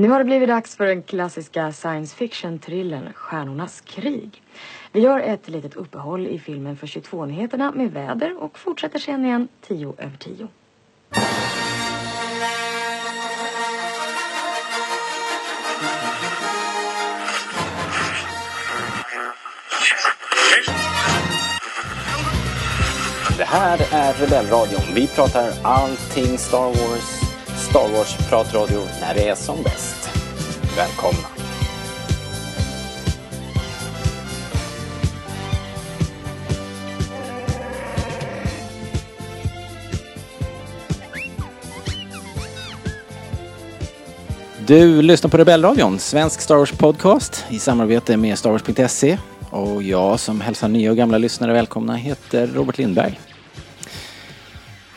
Nu har det blivit dags för den klassiska science fiction-thrillern Stjärnornas krig. Vi gör ett litet uppehåll i filmen för 22-nyheterna med väder och fortsätter sen igen 10 över 10. Det här är Rebellradion. Vi pratar allting Star Wars. Star Wars-pratradio när det är som bäst. Välkomna! Du lyssnar på Rebellradion, svensk Star Wars-podcast i samarbete med Star Wars.se. Och jag som hälsar nya och gamla lyssnare välkomna heter Robert Lindberg.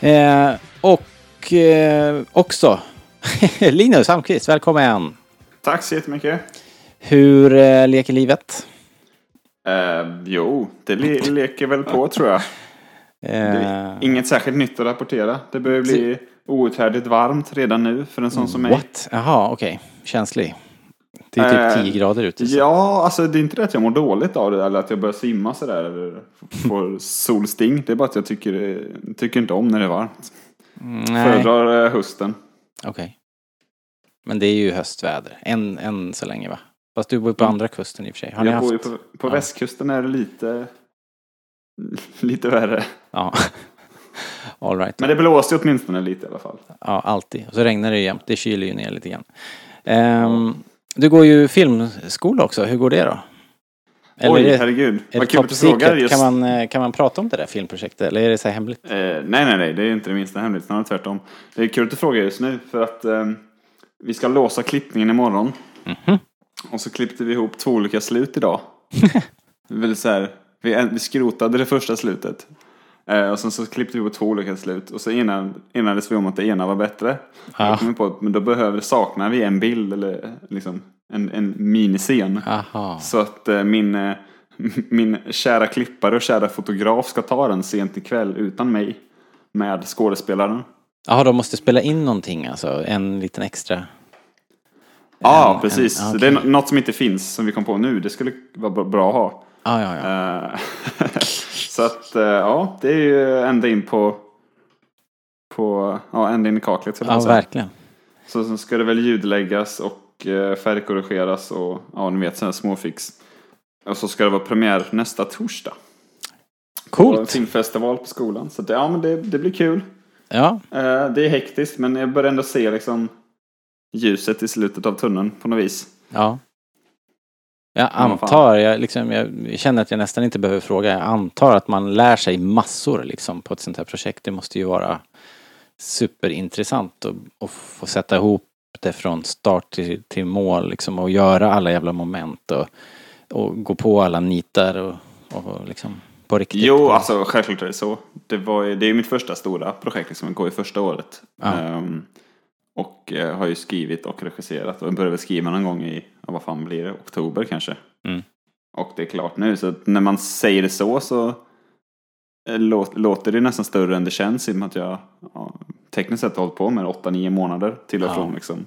Eh, och eh, också Linus Almqvist, välkommen! Tack så jättemycket. Hur eh, leker livet? Eh, jo, det le leker väl på tror jag. Eh, inget särskilt nytt att rapportera. Det börjar bli outhärdligt varmt redan nu för en sån som mig. what? Jaha, okej. Känslig. Det är typ Eh, 10 grader ute. så- Ja, alltså det är inte det att jag mår dåligt av det eller att jag börjar svimma sådär eller får solsting. Det är bara att jag tycker, tycker inte om när det är varmt. Nej, Föredrar eh, hösten. okej. Men det är ju höstväder. Än, än så länge va? Fast du bor ju på andra kusten i och för sig. Har jag bor ju på, på Ja. västkusten är det lite, lite värre. Ja. All right. Men det blåser åtminstone lite i alla fall. Ja, alltid. Och så regnar det jämt. Det kyler ju ner lite grann. Ehm, du går ju filmskola också. Hur går det då? Oj, är det, herregud. är det Vad kul att secret? Just... Kan man, eh, kan man prata om det där filmprojektet eller är det så här hemligt? Eh, nej, nej, nej, det är inte det minsta hemligt, snarare tvärtom. Det är kul att du frågar just nu för att eh, vi ska låsa klippningen imorgon. Mhm. Och så klippte vi ihop två olika slut idag. Så här, vi, vi skrotade det första slutet. Eh, och sen så klippte vi på två olika slut och så enades vi om att det ena var bättre. Ja. Kom på att men då behöver, saknar vi en bild eller liksom en, en miniscen. Aha. Så att eh, min, eh, min kära klippare och kära fotograf ska ta den sent ikväll utan mig. Med skådespelaren. Jaha, de måste spela in någonting alltså? En liten extra? Ja, En- precis. en- Så Det är nå- något som inte finns som vi kom på nu. Det skulle vara bra- bra att ha. Ah, ja, ja. Eh, så att, eh, ja, det är ju ända in på, på ja, ända in i kaklet. höll jag på Ja, säga. verkligen. Så ska det väl ljudläggas och eh, färgkorrigeras och ja, ni vet sådana småfix. Och så ska det vara premiär nästa torsdag. Coolt. filmfestival på skolan. Så det, ja, men det, det blir kul. Ja, Eh, det är hektiskt men jag börjar ändå se liksom ljuset i slutet av tunneln på något vis. ja. Jag antar, jag, liksom, jag känner att jag nästan inte behöver fråga. Jag antar att man lär sig massor liksom, på ett sånt här projekt. Det måste ju vara superintressant att, få sätta ihop det från start till, till mål liksom, och göra alla jävla moment och, och gå på alla nitar och, och liksom på riktigt. Jo, alltså självklart är det så. Det, var, ju- det är ju mitt första stora projekt, liksom, jag går i första året. Ja. Ehm, och eh, har ju skrivit och regisserat och började skriva någon gång i, vad fan blir det, oktober kanske. Mm. Och det är klart nu, så när man säger det så så eh, lå- låter det nästan större än det känns i och med att jag ja, tekniskt sett har hållit på med det 8-9 månader till och Ja. från. Liksom.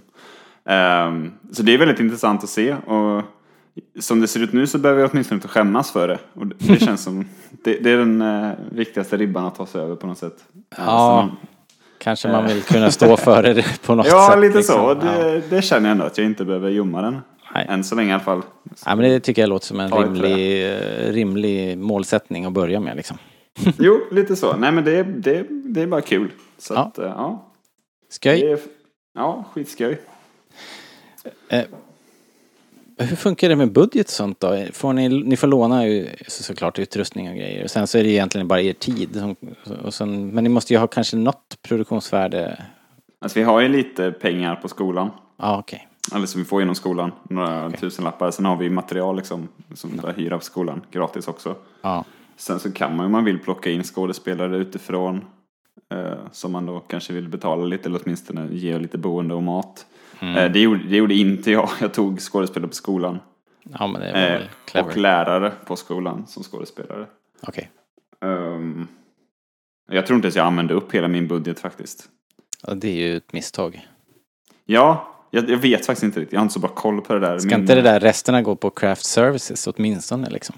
Ehm, så det är väldigt intressant att se. Och som det ser ut nu så behöver jag åtminstone inte skämmas för det. Och det, det känns som, det, det är den eh, viktigaste ribban att ta sig över på något sätt. Ja, man- kanske man vill kunna stå för det på något ja sätt. lite liksom. så. Ja. Det, det känner jag ändå att jag inte behöver gömma den. Nej. Än så länge i alla fall. Ja, men det tycker jag låter som en rimlig, eh, rimlig målsättning att börja med liksom. Jo, lite så. Nej men det, det, det är bara kul. Så Ja. att, eh, ja. Skoj. Det är, ja, skitskoj. Hur funkar det med budget och sånt då? Får ni, ni får låna ju så- såklart utrustning och grejer. Och sen så är det egentligen bara er tid. Och sen, men ni måste ju ha kanske något produktionsvärde. Alltså vi har ju lite pengar på skolan. Ja, okej. Eller som vi får genom skolan. Några tusenlappar. Sen har vi material liksom. Som vi hyr på skolan. Gratis också. Ja. Sen så kan man om man vill plocka in skådespelare utifrån. Eh, som man då kanske vill betala lite eller åtminstone ge lite boende och mat. Mm. Eh, det, gjorde, det gjorde inte jag. Jag tog skådespelare på skolan. ja, men det var Eh, clever. och lärare på skolan som skådespelare. Okej. Ehm, jag tror inte ens jag använde upp hela min budget faktiskt. Ja, det är ju ett misstag. Ja, Jag, jag vet faktiskt inte riktigt. Jag har inte så bra koll på det där. Ska Min- inte det där resterna gå på craft services åtminstone liksom?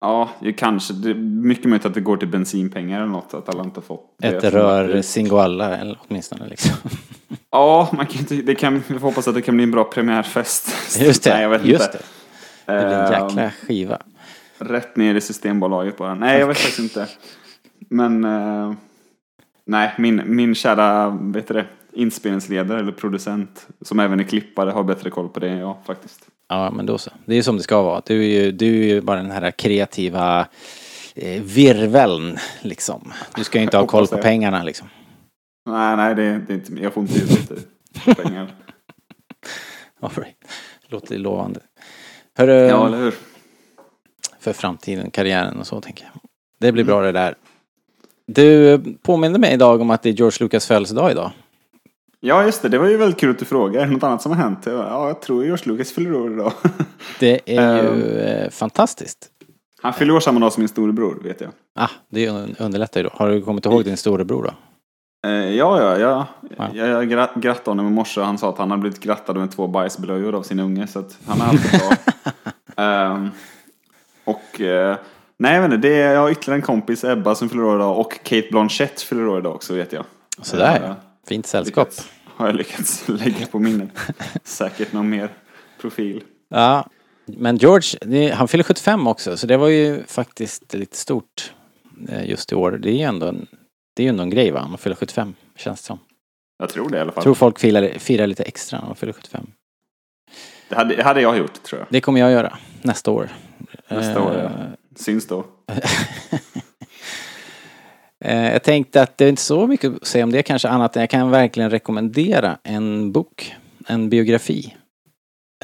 Ja, kanske. Det är mycket möjligt att det går till bensinpengar eller något. Att alla inte har fått det. Ett rör Singoalla eller åtminstone liksom. Ja, man kan inte, det kan, vi får hoppas att det kan bli en bra premiärfest. Just det, Nej, jag vet just inte. det. Det blir en Ehm, jäkla skiva. Rätt ner i Systembolaget bara. Nej, jag vet faktiskt inte. Men... eh, nej, min, min kära, vet du det, inspelningsledare eller producent som även är klippare har bättre koll på det än jag faktiskt. Ja, men då så. Det är som det ska vara. Du är ju, du är ju bara den här kreativa eh, virveln liksom. Du ska ju inte ha koll på pengarna liksom. Nej, nej, det, det är inte, jag får inte ut lite pengar. All right. Låter lovande. Hörru, Ja, eller hur? för framtiden, karriären och så tänker jag. Det blir bra det där. Du påminner mig idag om att det är George Lucas födelsedag idag. Ja, just det. Det var ju väldigt kul att du frågar. Är det något annat som har hänt? Ja, jag tror George Lucas fyller år idag. Det är ju eh, fantastiskt. Han fyller år samma dag som min storebror, vet jag. Ah, det un- underlättar ju då. Har du kommit ihåg din storebror då? Eh, ja, ja, ja. Ja. Jag, jag gra- grattade honom i morse och han sa att han har blivit grattad med två bajsblöjor av sin unge. Så att han haft det bra. Ehm, och eh, nej, jag vet inte. Det är, jag har ytterligare en kompis, Ebba, som fyller år idag. Och Kate Blanchett fyller år idag också, vet jag. Sådär ja. Fint sällskap. lyckats- Har jag lyckats lägga på minnet. Säkert någon mer profil. Ja, men George, han fyller 75 också, så det var ju faktiskt lite stort eh, just i år. Det är ju ändå en, det är ju ändå en grej va, man fyller 75, känns det som. Jag tror det i alla fall. Jag tror folk firar, firar lite extra när man fyller 75. Det hade, det hade jag gjort, tror jag. Det kommer jag göra nästa år. Nästa år, ja. Eh, Syns då. eh, Jag tänkte att det är inte så mycket att säga om det kanske annat än jag kan verkligen rekommendera en bok, en biografi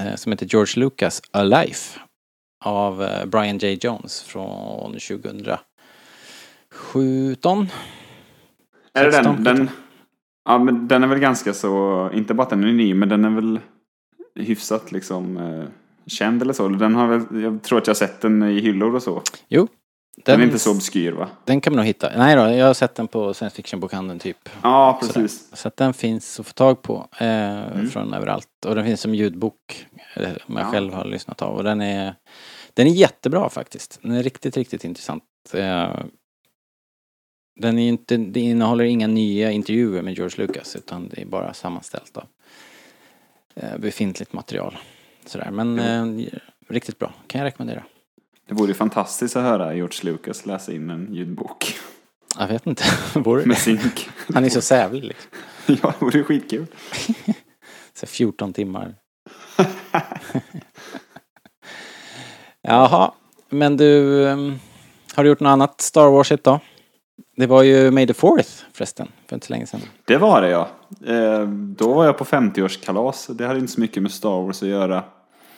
eh, som heter George Lucas A Life av eh, Brian J. Jones från 2017. Är det 16, den, den? Ja, men den är väl ganska så, inte bara att den är ny, men den är väl hyfsat liksom eh, känd eller så. Den har väl, jag tror att jag har sett den i hyllor och så. Jo. Den, är inte så obskyr va? Den kan man nog hitta. Nej då, jag har sett den på science fiction-bokhandeln typ. Ja, Sådär. precis. Så att den finns att få tag på eh, Mm. från överallt. Och den finns som ljudbok. Eh, som jag Ja. själv har lyssnat av. Och den är, den är jättebra faktiskt. Den är riktigt, riktigt intressant. Eh, den är inte, det innehåller inga nya intervjuer med George Lucas. Utan det är bara sammanställt av eh, befintligt material. Sådär. Men eh, riktigt bra. Kan jag rekommendera. Det vore fantastiskt att höra George Lucas läsa in en ljudbok Jag vet inte. Vore med synk. Han är så sävlig liksom. ja, det vore skitkul. Så 14 timmar. Jaha, men du, ehm, har du gjort något annat Star Warsigt då? Det var ju May the Fourth förresten, för inte så länge sedan. Det var det ja. Eh, då var jag på 50-årskalas. Det hade inte så mycket med Star Wars att göra.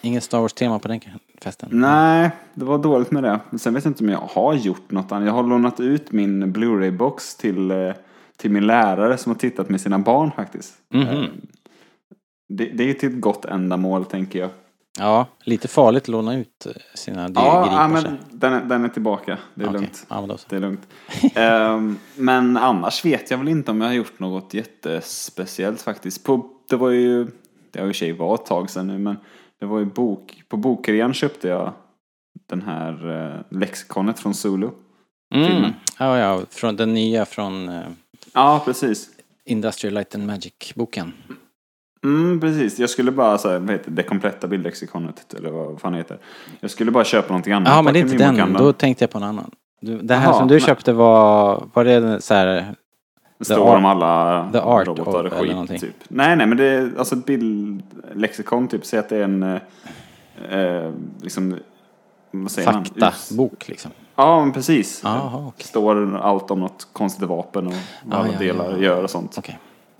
Ingen Star Wars-tema på den festen? Nej, det var dåligt med det. Sen vet jag inte om jag har gjort något annat. Jag har lånat ut min Blu-ray-box till, eh, till min lärare som har tittat med sina barn faktiskt. Mhm. Eh, Det, det är till ett gott ändamål tänker jag. Ja, lite farligt att låna ut eh, sina Ja, ja, men den, är- den är tillbaka. Det är Okej, lugnt. Ja. Det är lugnt. Ehm, men annars vet jag väl inte om jag har gjort något jättespeciellt faktiskt. På, det var ju, det har ju i och för sig var ett tag sedan nu, men det var ju bok, på bokrean köpte jag den här eh, lexikonet från Zulu. Mm. filmen. Ja, ja, från den nya från eh, Ja, precis. Industrial Light and Magic-boken. Mm, precis. Jag skulle bara säga, vad heter det, det kompletta bildlexikonet, eller vad fan det heter. Jag skulle bara köpa någonting annat. Ja, men det är inte den. Då tänkte jag på en annan. Det här Jaha, som du men- köpte var, var det så här, står Art- om alla The Art robotar och skit. Typ. Nej, nej, men det är alltså ett bildlexikon typ. Säg att det är en, eh, eh, liksom, vad säger man? faktabok liksom? Ja, men precis. Jaha, okej. Står allt om något konstigt vapen och vad Ah, alla ja, delar ja. gör och sånt. Ja,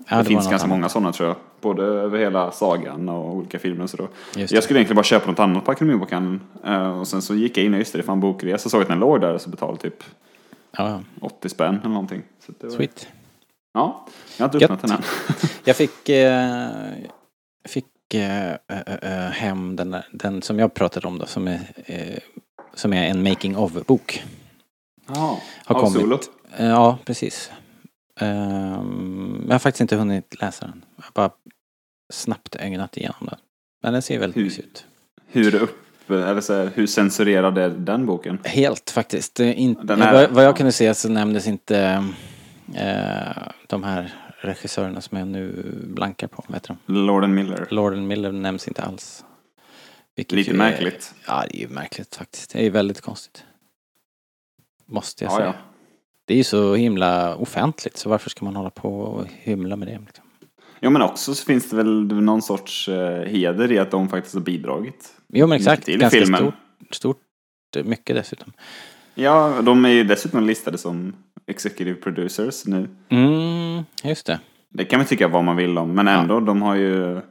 det, var finns ganska annat. många sådana tror jag. Både över hela sagan och olika filmer. Så då. Jag det. skulle egentligen bara köpa något annat på Akademibokhandeln. Eh, och sen så gick jag in och just det, det fann bokresa. Såg att den låg där och så betalade typ Ja, ja. 80 spänn eller någonting. Så det var, Sweet. Ja, jag har inte öppnat den än. Jag fick, eh, fick eh, eh, eh, hem den, där, den som jag pratade om då, som är, eh, som är en making of-bok. Ja, Har av kommit. Solo. Eh, ja, precis. Ehm, jag har faktiskt inte hunnit läsa den. Jag bara snabbt ögnat igenom den. Men den ser väldigt mysig ut. Hur upp, eller så här, hur censurerad är den boken? Helt faktiskt. In, Den är- vad, vad jag kunde se så nämndes inte eh, de här regissörerna som jag nu blankar på. Vad heter de? Lorden Miller. Lorden Miller nämns inte alls. Vilket Lite är- märkligt. Ja, det är ju märkligt faktiskt. Det är ju väldigt konstigt. Måste jag Ja, säga. ja. Det är ju så himla offentligt så varför ska man hålla på och hymla med det? Liksom? Ja men också så finns det väl någon sorts eh, heder i att de faktiskt har bidragit. Jo men exakt, till ganska filmen. stort, stort, mycket dessutom. Ja, de är ju dessutom listade som executive producers nu. Mm, just det. Det kan man tycka vad man vill om, men ändå, de har ju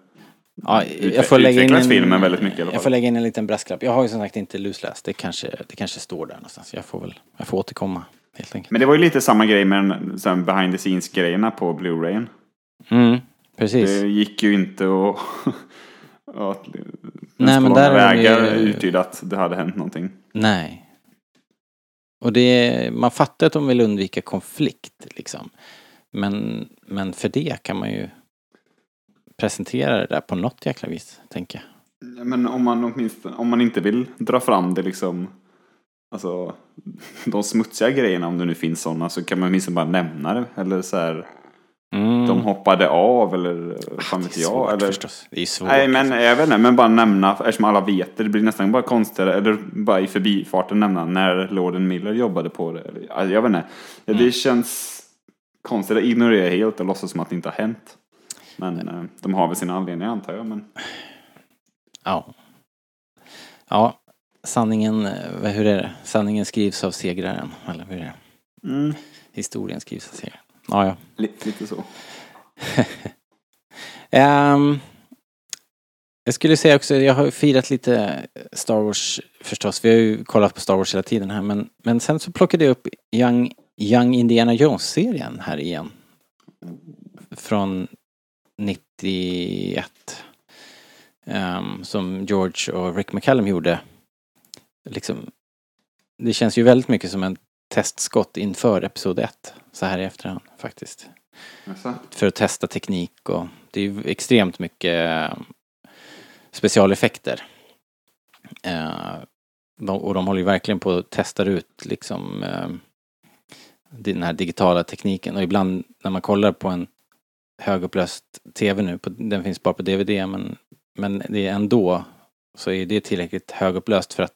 Ja, jag får lägga in en, filmen väldigt mycket i alla Jag får fall. lägga in en liten brasklapp. Jag har ju som sagt inte lusläst. Det kanske, det kanske står där någonstans. Jag får väl, jag får återkomma helt enkelt. Men det var ju lite samma grej med den behind the scenes-grejerna på Blu-rayen. Mm, precis. Det gick ju inte att... att Nej, men där vägar ju- uttyda att det hade hänt någonting. Nej. Och det, man fattar att de vill undvika konflikt liksom. Men, men för det kan man ju presentera det där på något jäkla vis, tänker jag. Men om man åtminstone, om man inte vill dra fram det liksom, alltså de smutsiga grejerna om det nu finns sådana så kan man åtminstone bara nämna det. Eller så här, Mm. de hoppade av eller fan det vet jag. svårt Eller, förstås. Det är svårt. nej men jag vet inte, men bara nämna, eftersom alla vet det, det blir nästan bara konstigare, eller bara i förbifarten nämna när Lorden Miller jobbade på det. Eller, ja, jag vet inte, det Mm. känns konstigt att ignorera helt och låtsas som att det inte har hänt. Men eh, de har väl sina anledningar antar jag. Men... Ja. Ja, sanningen, eh, hur är det? Sanningen skrivs av segraren, eller hur är det? Mm, Historien skrivs av segraren. Ja, ja. lite, lite så. Ehm, jag skulle säga också, jag har firat lite Star Wars förstås. Vi har ju kollat på Star Wars hela tiden här. Men, men sen så plockade jag upp Young, Young Indiana Jones-serien här igen. Från 91. Ehm, som George och Rick McCallum gjorde. Liksom, det känns ju väldigt mycket som en testskott inför Episod 1. Så här i efterhand faktiskt Jaså? för att testa teknik och det är ju extremt mycket eh, specialeffekter. Eh, och de håller ju verkligen på att testa ut liksom eh, den här digitala tekniken och ibland när man kollar på en högupplöst TV nu, på, den finns bara på DVD men, men det är ändå så är det tillräckligt högupplöst för att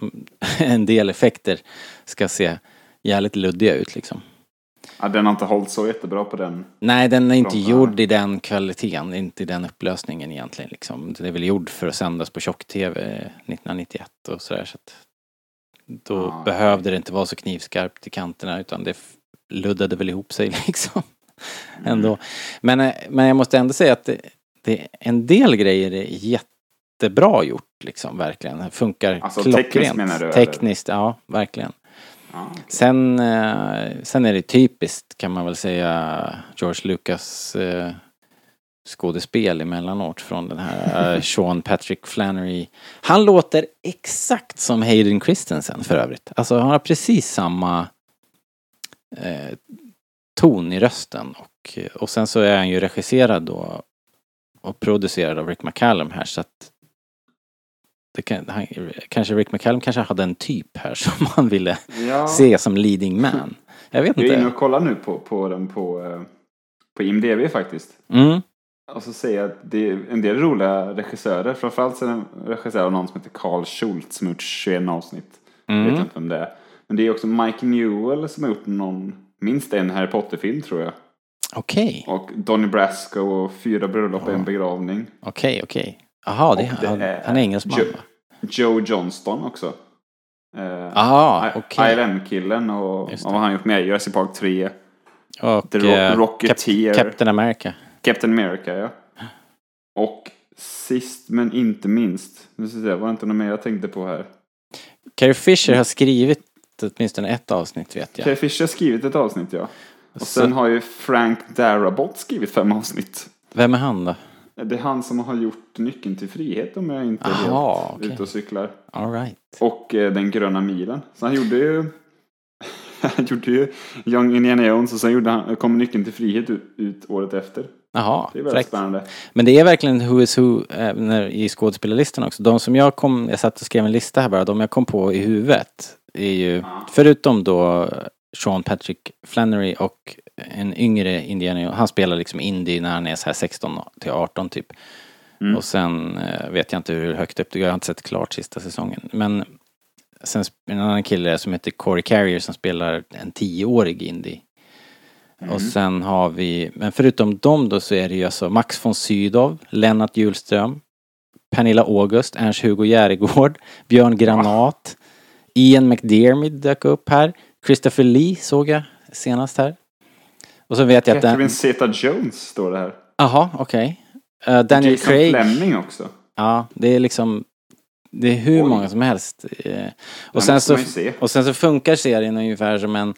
mm, en del effekter ska se jävligt luddiga ut liksom. Ja, den har inte hållit så jättebra på den. Nej, den är inte gjord i den kvaliteten, inte i den upplösningen egentligen. Liksom. Den är väl gjord för att sändas på tjock-tv 1991 och sådär. Så att då Ah, behövde det inte vara så knivskarpt i kanterna utan det luddade väl ihop sig liksom. Ändå. Men, eh, men jag måste ändå säga att det, det, en del grejer är jättebra gjort liksom, verkligen. Det funkar Alltså, klockrent. tekniskt menar du, eller? Tekniskt, ja, verkligen. Ja, okej. Sen, eh, sen är det typiskt kan man väl säga George Lucas eh, skådespel emellanåt från den här eh, Sean Patrick Flannery. Han låter exakt som Hayden Christensen för övrigt. Alltså han har precis samma eh, ton i rösten och, och sen så är han ju regisserad då och producerad av Rick McCallum här så att kan, han, kanske Rick McCallum kanske hade en typ här som han ville Ja, se som leading man. Jag vet jag är inne inte. och kollar nu på, på den på, eh, på IMDB faktiskt. Mm. Och så säger jag att det är en del roliga regissörer. Framförallt så är det en regissör av någon som heter Carl Schultz som har gjort 21 avsnitt. Jag vet Mm. inte vem det är. Men det är också Mike Newell som har gjort någon, minst en Harry Potter-film tror jag. Okej, Och Donny Brasco och Fyra bröllop och en begravning. okej, okej. Jaha, det, Och det han, är han är engelsman Jo- va? Joe Johnston också. Eh, Jaha, okej. ILM-killen och vad det. har han gjort med? Jurassic Park 3. Och The Ro- eh, Rocketeer. Cap- Captain America. Captain America, ja. Och sist men inte minst. Nu ska jag var det inte något mer jag tänkte på här? Carrie Fisher har skrivit åtminstone ett avsnitt vet jag. Carrie Fisher har skrivit ett avsnitt, ja. Och Så- sen har ju Frank Darabont skrivit fem avsnitt. Vem är han då? Det är han som har gjort Nyckeln till frihet om jag inte är Aha, helt okej. ute och cyklar. All right. Och eh, Den gröna milen. Så han gjorde ju Han gjorde ju Young Indiana Jones och sen gjorde han, kom Nyckeln till frihet ut, ut året efter. Jaha, Det är väldigt fräckt. spännande. Men det är verkligen who is who när, i skådespelarlistan också. De som jag kom, jag satt och skrev en lista här bara, de jag kom på i huvudet är ju, förutom då Sean Patrick Flannery och en yngre Indiana han spelar liksom indie när han är så här 16 till 18 typ. Mm. Och sen eh, vet jag inte hur högt upp jag har inte sett klart sista säsongen. Men sen en annan kille som heter Corey Carrier som spelar en tioårig indie. Och sen har vi, men förutom dem då så är det ju alltså Max von Sydow, Lennart Hjulström, Pernilla August, Ernst-Hugo Järegård, Björn Granat, Ian McDermott dök upp här, Christopher Lee såg jag senast här. Och så vet jag att Catherine den... Zeta-Jones står det här. Jaha, okej. Eh, Daniel Jason Craig. Fleming också. Ja, det är liksom... Det är hur Oj. många som helst. Eh, Och sen, så, och sen så funkar serien ungefär som en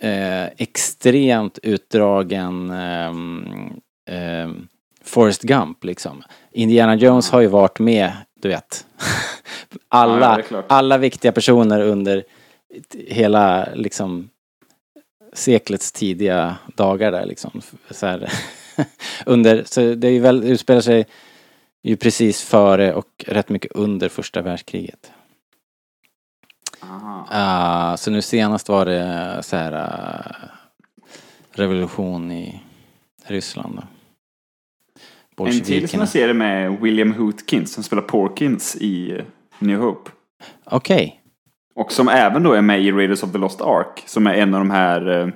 eh, extremt utdragen ehm, ehm, Forrest Gump liksom. Indiana Jones har ju varit med, du vet. Ja, ja, alla, alla viktiga personer under hela liksom seklets tidiga dagar där liksom. Så här, under, så det är väl, utspelar sig ju precis före och rätt mycket under första världskriget. Aha. Ah, så nu senast var det så här ah, revolution i Ryssland då. En till som Bolsjevikerna. jag ser är med William Hootkins som spelar Porkins i eh, New Hope. Okej. Och som även då är med i Raiders of the Lost Ark. Som är en av de här eh,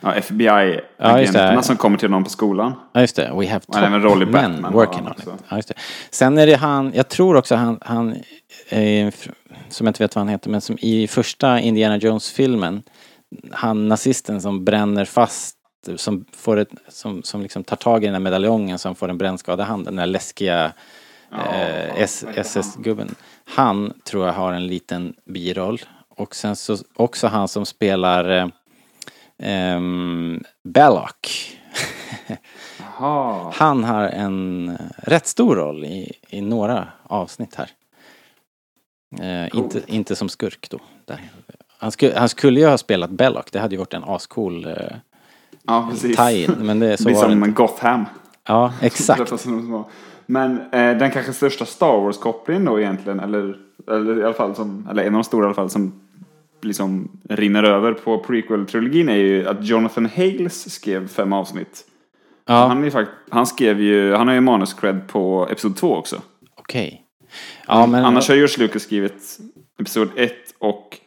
ja, Ja, FBI-agenterna det. som kommer till någon på skolan. Ja just det, we have Han har även roll i top Batman, working han on it. Ja, just det. Sen är det han, jag tror också han, han eh, som jag inte vet vad han heter, men som i första Indiana Jones-filmen, han nazisten som bränner fast, som får ett, som, som liksom tar tag i den där medaljongen som får en brännskada i handen, den där läskiga eh, SS-gubben. Han tror jag har en liten biroll. Och sen så också han som spelar eh, ehm, Belloc. Han har en rätt stor roll i, i några avsnitt här. Eh, Coolt. inte, inte som skurk då. Han, skulle, han skulle ju ha spelat Belloc, det hade ju varit en ascool eh, Ja, tie-in. Men det, Det så blir var det som inte. Gotham. Ja, exakt. Men eh, den kanske största Star Wars-kopplingen då egentligen, eller, eller i alla fall som, eller en av de stora i alla fall som liksom rinner över på prequel-trilogin är ju att Jonathan Hales skrev fem avsnitt. Ja, Han, är fakt- han skrev ju, han har ju manus-cred på Episod 2 också. okej. Ja, men... Annars har George Lucas skrivit Episod 1 och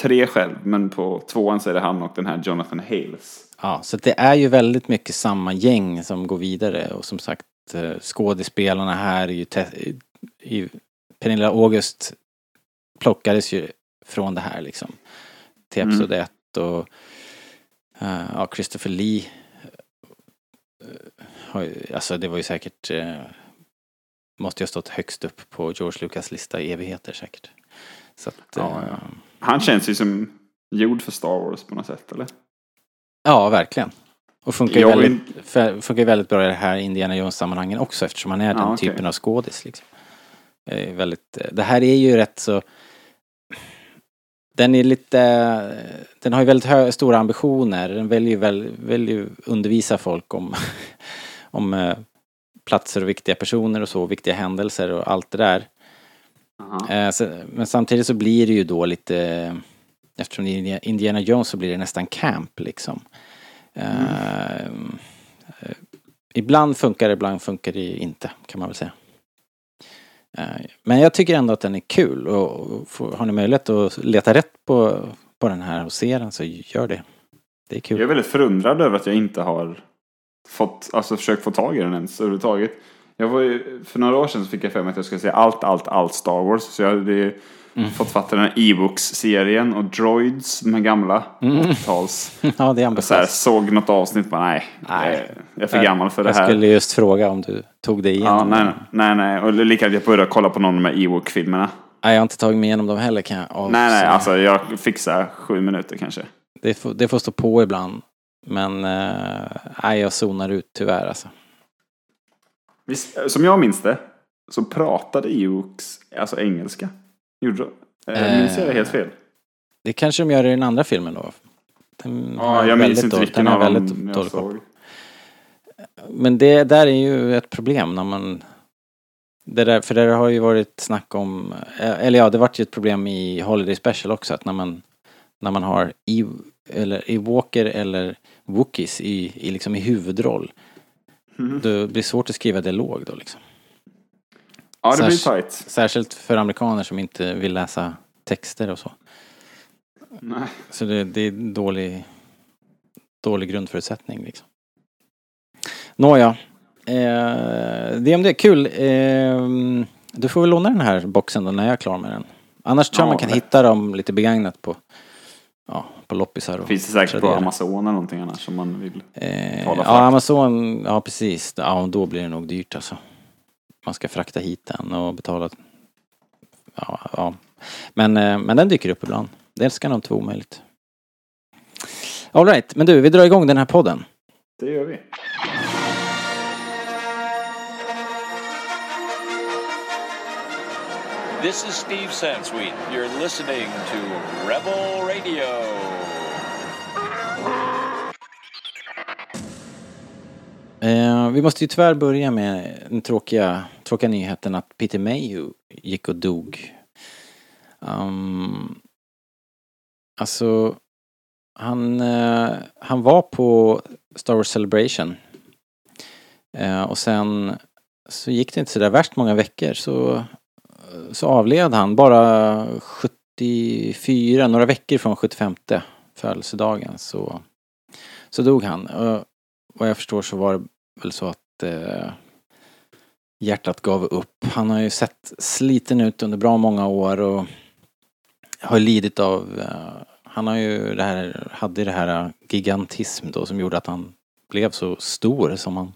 3 själv, men på tvåan så är det han och den här Jonathan Hales. Ja, så det är ju väldigt mycket samma gäng som går vidare och som sagt eh, skådespelarna här är ju i Pernilla August plockades ju från det här liksom till Mm. Episod 1 och eh, ja, Christopher Lee eh, alltså det var ju säkert måste ju ha stått högst upp på George Lucas lista i evigheter säkert. Så att, Ja, ja. Han känns ju som gjord för Star Wars på något sätt, eller? Ja, verkligen. Och funkar Jag vill- väldigt, för- funkar väldigt bra i det här Indiana Jones-sammanhangen också eftersom han är den okej. typen av skådis. Liksom. Eh, väldigt, det här är ju rätt så... Den är lite... Den har ju väldigt hö, stora ambitioner. Den väljer ju väl, väljer ju undervisa folk om, om eh, platser och viktiga personer och så, viktiga händelser och allt det där. Så, men samtidigt så blir det ju då lite, eftersom det är Indiana Jones så blir det nästan camp liksom. Mm. eh, ibland funkar det, ibland funkar det inte kan man väl säga. Eh, men jag tycker ändå att den är kul och, och får, har ni möjlighet att leta rätt på, på den här och se den så gör det. Det är kul. Jag är väldigt förundrad över att jag inte har fått, alltså försökt få tag i den ens överhuvudtaget. Jag var ju, för några år sedan så fick jag för mig att jag skulle se allt, allt, allt Star Wars. Så jag hade ju Mm. fått fatta den här e-books-serien och Droids, de här gamla Mm. 80-tals. ja, det är Och så här, ambitiöst. såg något avsnitt bara nej, Nej. nej. jag är för gammal för det Jag här. skulle just fråga om du tog Ja, igenom nej, den. nej, nej. Och likadant jag började kolla på någon av de här Ewok-filmerna. Nej, jag har inte tagit mig igenom dem heller kan jag avslöja. Nej, nej, alltså jag fixar sju minuter kanske. Det får, det får stå på ibland. Men eh, nej, jag zonar ut tyvärr alltså. Visst, som jag minns det så pratade Ewoks alltså engelska. Gjorde de? Eh, Eh. Minns jag det helt fel? Det kanske de gör i den andra filmen då. Den Ja, jag minns inte vilken av väldigt dem jag såg. Men det där är ju ett problem när man... Det där, för det har ju varit snack om, eh, eller ja, det vart ju ett problem i Holiday Special också att när man, när man har i, eller i Walker eller Wookiees i, i, liksom i huvudroll, Mhm. då blir det svårt att skriva dialog då liksom. Ja, det blir tight. Särskilt för amerikaner som inte vill läsa texter och så. Nej. Så det, det är dålig, dålig grundförutsättning liksom. Nåja. Eh, det det är kul. Eh, du får väl låna den här boxen då när jag är klar med den. Annars tror jag Ja, man kan lätt. hitta dem lite begagnat på, ja, på loppisar och Finns det säkert på Tradera. Amazon eller någonting annars om man vill. Eh, ja. Amazon, ja precis. Ja, då blir det nog dyrt alltså. Man ska frakta hit den och betala. Ja, ja. Men, eh, men den dyker upp ibland. Det ska nog inte vara omöjligt. All right, men du, vi drar igång den här podden. Det gör vi. This is Steve Sansweet. You're listening to Rebel Radio. Eh, vi måste ju tyvärr börja med den tråkiga, tråkiga nyheten att Peter Mayhew gick och dog. Um, alltså, han, eh, han var på Star Wars Celebration. Eh, och sen så gick det inte så där värst många veckor så, så avled han bara 74, några veckor från 75 födelsedagen så, så dog han. Och vad jag förstår så var det väl så att eh, hjärtat gav upp. Han har ju sett sliten ut under bra många år och har lidit av, eh, han har ju det här, hade det här gigantism då som gjorde att han blev så stor som han,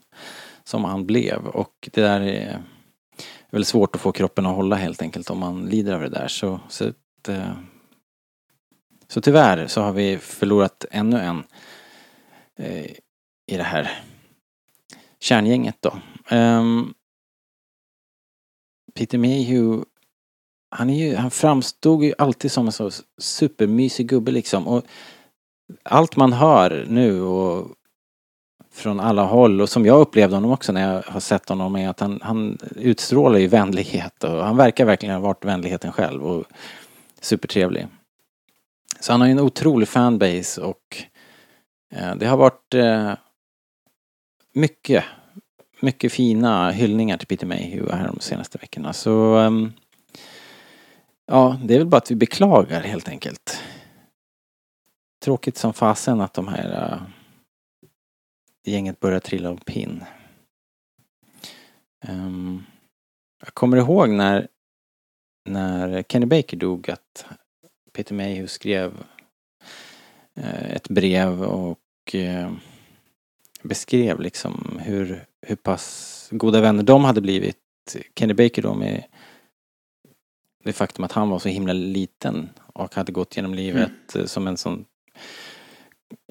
som han blev och det där är väldigt svårt att få kroppen att hålla helt enkelt om man lider av det där så, så, att, eh, så tyvärr så har vi förlorat ännu en eh, i det här kärngänget då. Um, Peter Mayhew, han, är ju, han framstod ju alltid som en så supermysig gubbe liksom. Och allt man hör nu och från alla håll och som jag upplevde honom också när jag har sett honom är att han, han utstrålar ju vänlighet och han verkar verkligen ha varit vänligheten själv och supertrevlig. Så han har ju en otrolig fanbase och eh, det har varit eh, mycket, mycket fina hyllningar till Peter Mayhew här de senaste veckorna. Så um, ja, det är väl bara att vi beklagar helt enkelt. Tråkigt som fasen att de här uh, gänget börjar trilla av pinn. Um, jag kommer ihåg när, när Kenny Baker dog att Peter Mayhew skrev uh, ett brev och uh, beskrev liksom hur, hur pass goda vänner de hade blivit. Kenny Baker då med det faktum att han var så himla liten och hade gått genom livet eh, som en sån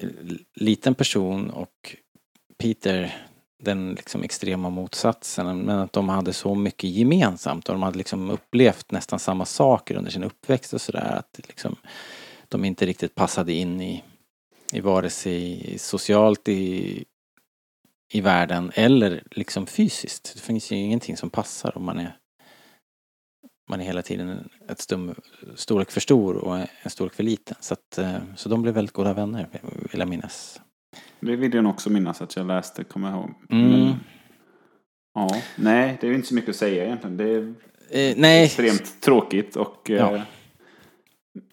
eh, liten person och Peter den liksom extrema motsatsen men att de hade så mycket gemensamt och de hade liksom upplevt nästan samma saker under sin uppväxt och sådär att liksom de inte riktigt passade in i, i vare sig socialt i, i världen eller liksom fysiskt. Det finns ju ingenting som passar om man är man är hela tiden ett stum, storlek för stor och en storlek för liten. Så, att, eh, så de blev väldigt goda vänner vill jag minnas. Det vill jag också minnas att jag läste, kommer jag ihåg. Mm. Men, ja, nej, det är inte så mycket att säga egentligen. Det är Eh, nej, extremt tråkigt och eh, Ja.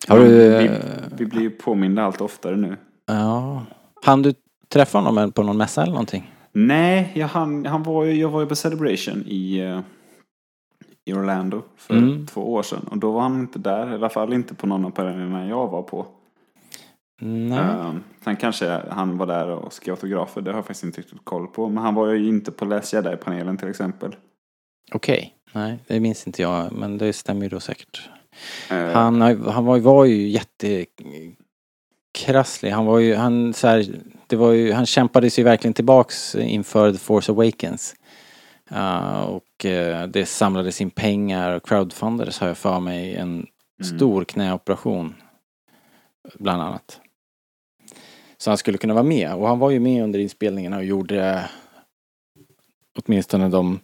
Har du, vi, eh, vi blir ju påminda allt oftare nu. ja. Han du träffa honom på någon mässa eller någonting? Nej, jag, han, han var ju, jag var ju på Celebration i, eh, i Orlando för Mm. två år sedan. Och då var han inte där, i alla fall inte på någon av panelerna jag var på. Nej. Um, sen kanske han var där och skrev autografer, det har jag faktiskt inte riktigt koll på. Men han var ju inte på Last Jedi-panelen till exempel. Okej. Nej, det minns inte jag, men det stämmer ju då säkert. Eh, Han, han var, var ju jättekrasslig. Han var ju, han så här, det var ju, han kämpade sig verkligen tillbaks inför The Force Awakens. Uh, och eh, det samlades in pengar och crowdfundades har jag för mig en Mm. stor knäoperation. bland annat. Så han skulle kunna vara med. Och han var ju med under inspelningarna och gjorde åtminstone de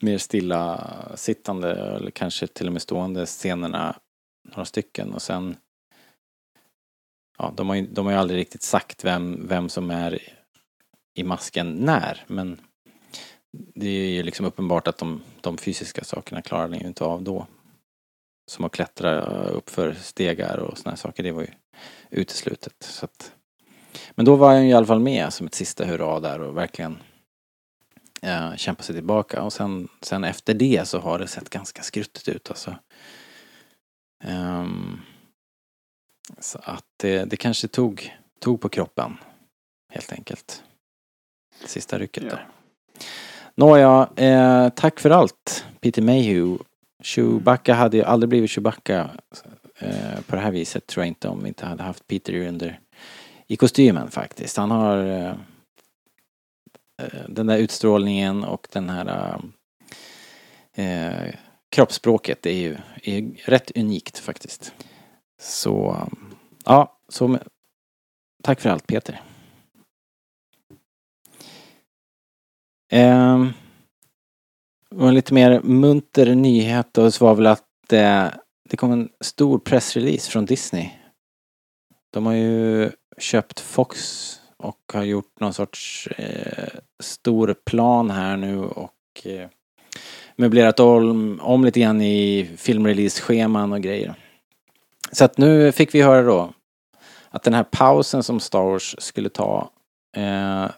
mer stilla sittande eller kanske till och med stående scenerna några stycken och sen ja, de har ju, de har ju aldrig riktigt sagt vem, vem som är i masken när men det är ju liksom uppenbart att de, de fysiska sakerna klarar ni ju inte av då. Som att klättra upp för stegar och såna här saker, det var ju uteslutet. Så att, men då var han ju i alla fall med som ett sista hurra där och verkligen eh, kämpa sig tillbaka. Och sen, sen efter det så har det sett ganska skruttigt ut alltså. Um, så att det, det kanske tog, tog på kroppen. Helt enkelt. Sista rycket Ja. där. Nåja, eh, tack för allt Peter Mayhew. Chewbacca hade ju aldrig blivit Chewbacca eh, på det här viset tror jag inte om vi inte hade haft Peter under i kostymen faktiskt. Han har eh, eh, den där utstrålningen och den här eh, kroppsspråket är ju är rätt unikt faktiskt. Så, ja, så tack för allt Peter. Eh, en lite mer munter nyhet då så var väl att eh, det kom en stor pressrelease från Disney. De har ju köpt Fox och har gjort någon sorts eh, stor plan här nu och eh, möblerat om, om lite grann i filmrelease-scheman och grejer. Så att nu fick vi höra då att den här pausen som Star Wars skulle ta eh,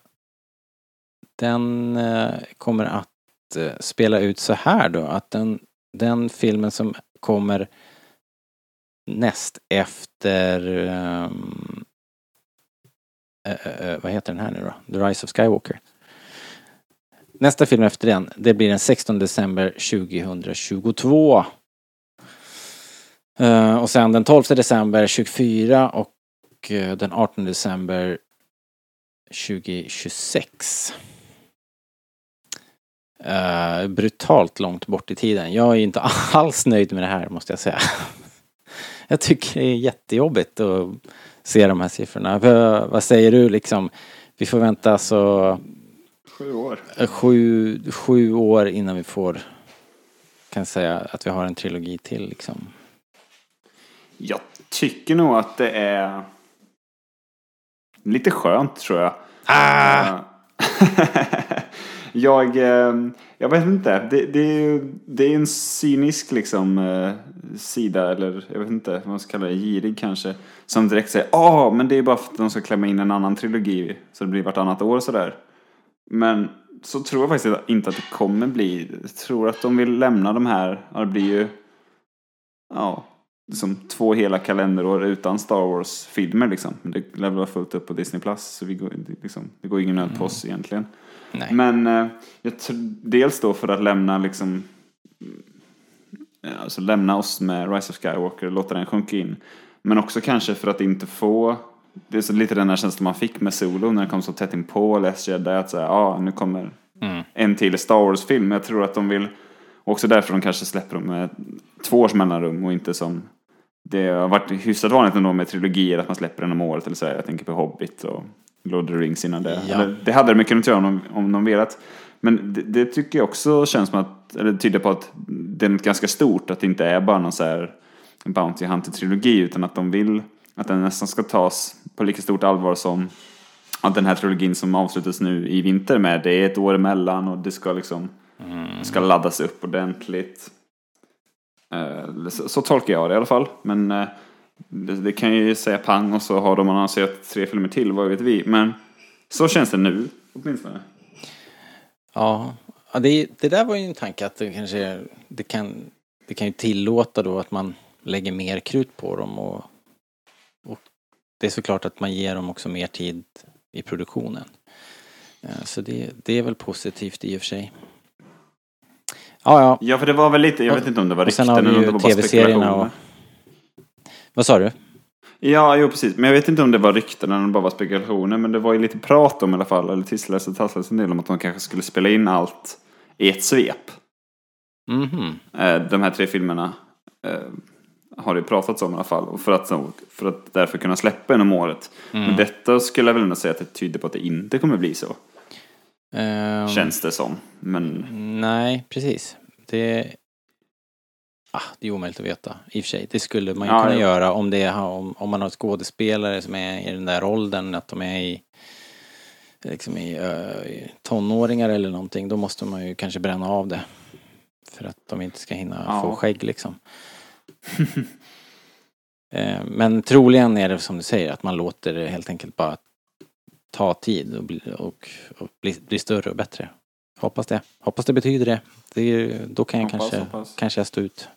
den eh, kommer att eh, spela ut så här då att den, den filmen som kommer näst efter ehm, eh, eh, eh, vad heter den här nu då? The Rise of Skywalker. Nästa film efter den, det blir den 16 december 2022. Eh, och sen den 12 december 24 och eh, den 18 december 2026. Eh, brutalt långt bort i tiden. Jag är inte alls nöjd med det här måste jag säga. jag tycker det är jättejobbigt att se de här siffrorna. Vad- vad säger du liksom? Vi får vänta så Sju år. sju, sju år innan vi får kan säga att vi har en trilogi till liksom. Jag tycker nog att det är lite skönt tror jag. Ah! jag, eh, jag vet inte. Det, det, är ju det är en cynisk liksom eh, sida eller jag vet inte vad man ska kalla det, girig kanske. Som direkt säger ja men det är bara för att de ska klämma in en annan trilogi så det blir vartannat år och sådär. Men så tror jag faktiskt inte att det kommer bli. Jag tror att de vill lämna de här, ja det blir ju ja, liksom två hela kalenderår utan Star Wars-filmer liksom. Det lär väl vara fullt upp på Disney Plus så vi går, liksom, det går ingen nöd på oss egentligen. Nej. Men eh, jag dels då för att lämna liksom eh, Alltså lämna oss med Rise of Skywalker och låta den sjunka in. Men också kanske för att inte få Det är så lite den här känslan man fick med Solo när den kom så tätt in på Last Jedi att säga ja ah, nu kommer Mm. en till Star Wars-film. Jag tror att de vill också därför de kanske släpper dem med två års mellanrum och inte som det har varit hyfsat vanligt ändå med trilogier att man släpper en om året eller så. här. Jag tänker på Hobbit och Lord of the Rings innan det. Ja. Eller, det hade de kunnat göra om om de velat. Men det, det tycker jag också känns som att, eller tyder på att det är något ganska stort, att det inte är bara någon så här Bounty Hunter-trilogi utan att de vill att den nästan ska tas på lika stort allvar som att den här trilogin som avslutas nu i vinter med, det är ett år emellan och det ska liksom Mm. ska laddas upp ordentligt. Eh, så, så tolkar jag det i alla fall. Men eh, det, det kan ju säga pang och så har de annonserat tre filmer till, vad vet vi. Men så känns det nu, åtminstone. Ja, ja det, det där var ju en tanke att det kanske är- det kan, det kan ju tillåta då att man lägger mer krut på dem och, och det är såklart att man ger dem också mer tid i produktionen. Eh, så det, det är väl positivt i och för sig. Ja, ja. Ja, för det var väl lite, jag vet inte om det var rykten eller om ju det var bara tv-serierna och... spekulationer. Vad sa du? Ja, jo precis. Men jag vet inte om det var rykten eller om det bara var spekulationer. Men det var ju lite prat om i alla fall, eller tisslades och tasslades en del om att de kanske skulle spela in allt i ett svep. Mhm. eh, de här tre filmerna. Eh, har det pratats om i alla fall. Och för att, för att därför kunna släppa en om året. Mm. Men detta skulle jag väl ändå säga att det tyder på att det inte kommer bli så. Ehm, Känns det som. Men Nej, precis. Det, ah, det är omöjligt att veta i och för sig. Det skulle man ju Ja, kunna jo. göra om, det, om, om man har skådespelare som är i den där åldern, att de är i, liksom i, ö, i tonåringar eller någonting. Då måste man ju kanske bränna av det. För att de inte ska hinna Ja. få skägg liksom. Eh, Men troligen är det som du säger, att man låter det helt enkelt bara ta tid och bli, och, och bli, bli större och bättre. Hoppas det. Hoppas det betyder det. det är, då kan jag Hoppas, kanske, hoppas. kanske jag stå ut.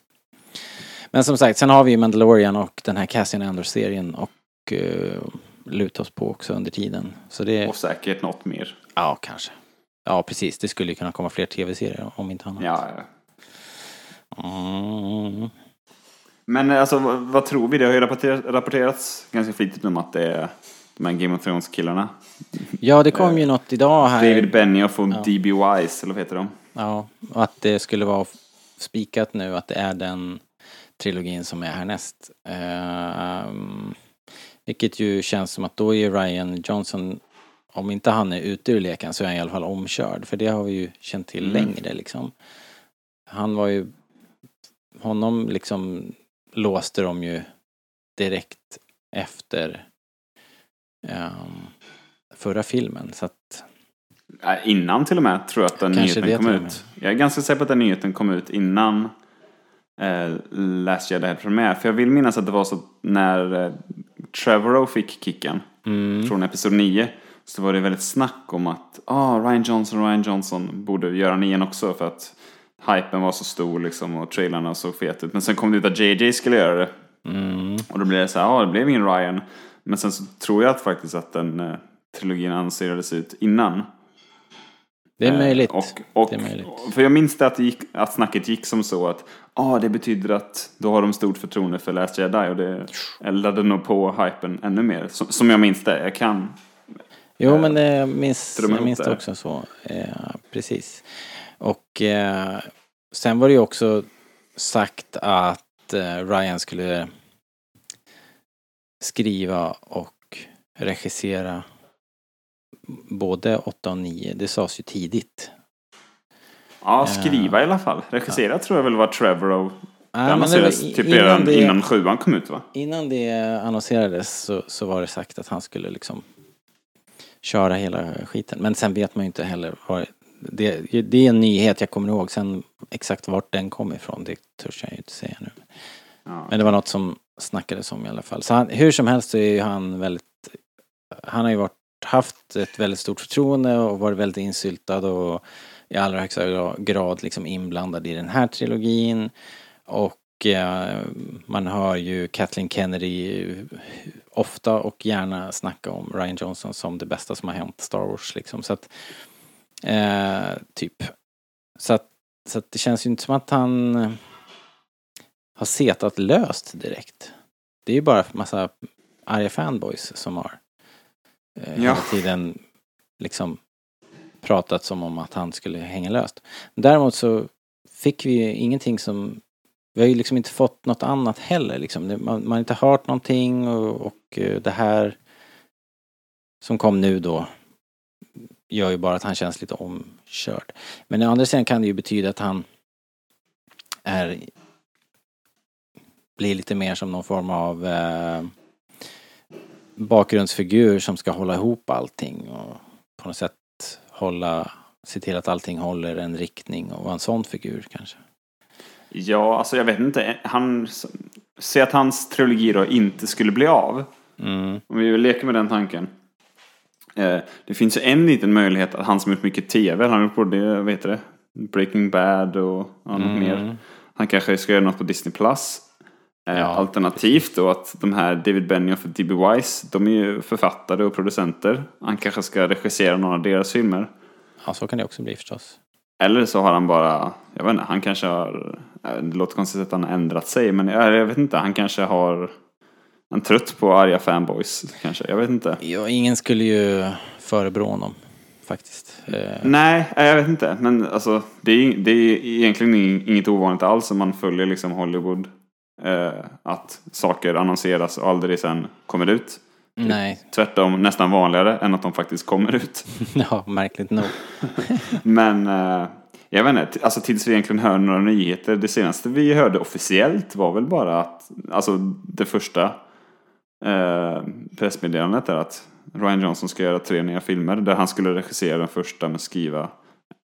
Men som sagt, sen har vi ju Mandalorian och den här Cassian Andor-serien och uh, luta oss på också under tiden. Så det, och säkert något mer. ja kanske. Ja precis, det skulle ju kunna komma fler tv-serier om inte annat. Ja, ja. Mm. Men alltså vad, vad tror vi? Det har ju rapporterats, ganska flitigt om att det är de här Game of Thrones-killarna. Ja, det kom ju något idag här. David Benioff och Ja. D.B. Wise, eller vad heter de? Ja, och att det skulle vara spikat nu att det är den trilogin som är härnäst. Ehm, vilket ju känns som att då är Ryan Johnson, om inte han är ute ur leken så är han i alla fall omkörd. För det har vi ju känt till Mm. längre liksom. Han var ju, honom liksom låste de ju direkt efter förra filmen. Så att innan till och med tror jag att den Kanske nyheten kom ut. Jag är ganska säker på att den nyheten kom ut innan eh, Last Jedi hade premiär. För jag vill minnas att det var så att när eh, Trevorrow fick kicken mm, från Episod 9 så var det väldigt snack om att ah, Ryan Johnson Ryan Johnson borde göra nian också för att hypen var så stor liksom och trailarna såg fet ut. Men sen kom det ut att JJ skulle göra det mm, och då blev det så här, ja det blev ingen Ryan. Men sen så tror jag att faktiskt att den eh, trilogin annonserades ut innan. det är Eh, möjligt. Och, och, Det är möjligt. För jag minns det att, det gick, att snacket gick som så att ah, det betyder att då har de stort förtroende för Last Jedi och det eldade nog på hypen ännu mer. Som, som jag minns det. Jag kan. Jo, men det minns, jag minns det också så. Eh, precis. Och eh, sen var det ju också sagt att eh, Ryan skulle skriva och regissera både 8 och 9. Det sades ju tidigt. Ja, skriva i alla fall. Regissera tror jag väl var Trevorrow. Ja, det annonserades var typ innan redan det- innan sjuan kom ut va? Innan det annonserades så, så var det sagt att han skulle liksom köra hela skiten. Men sen vet man ju inte heller vad det, det är en nyhet jag kommer ihåg. Sen exakt vart den kom ifrån, det törs jag ju inte säga nu. Ja. Men det var något som snackades om i alla fall. Så han, hur som helst så är ju han väldigt, han har ju varit, haft ett väldigt stort förtroende och varit väldigt insyltad och i allra högsta grad liksom inblandad i den här trilogin. Och eh, man hör ju Kathleen Kennedy ofta och gärna snacka om Ryan Johnson som det bästa som har hänt Star Wars liksom. Så att, eh, typ. Så att, så att det känns ju inte som att han har setat löst direkt. Det är ju bara massa arga fanboys som har eh, Ja. hela tiden liksom pratat som om att han skulle hänga löst. Däremot så fick vi ju ingenting som vi har ju liksom inte fått något annat heller liksom. Man, man har inte hört någonting och, och eh, det här som kom nu då gör ju bara att han känns lite omkörd. Men å andra sidan kan det ju betyda att han är blir lite mer som någon form av eh, bakgrundsfigur som ska hålla ihop allting och på något sätt hålla, se till att allting håller en riktning och vara en sån figur kanske. Ja, alltså jag vet inte. Han, säg att hans trilogi då inte skulle bli av. Mm. Om vi leka med den tanken. Eh, det finns ju en liten möjlighet att han som gjort mycket tv, han har gjort både, vad heter det, Breaking Bad och ja, något Mm. mer. Han kanske ska göra något på Disney Plus. Eh, Ja. Alternativt då att de här David Benioff och D.B. Wise, de är ju författare och producenter. Han kanske ska regissera några av deras filmer. Ja, så kan det också bli förstås. Eller så har han bara, jag vet inte, han kanske har, eh, det låter konstigt att han har ändrat sig, men jag, jag vet inte, han kanske har, han är trött på arga fanboys kanske, jag vet inte. Ja, ingen skulle ju förebrå honom faktiskt. Eh, Nej, jag vet inte, men alltså det är, det är egentligen inget ovanligt alls om man följer liksom Hollywood eh, att saker annonseras och aldrig sen kommer ut. Nej, Tvärtom nästan vanligare än att de faktiskt kommer ut. ja, märkligt nog. Men eh, jag vet inte, alltså tills vi egentligen hör några nyheter. Det senaste vi hörde officiellt var väl bara att, alltså det första eh, pressmeddelandet är att Ryan Johnson ska göra tre nya filmer där han skulle regissera den första men skriva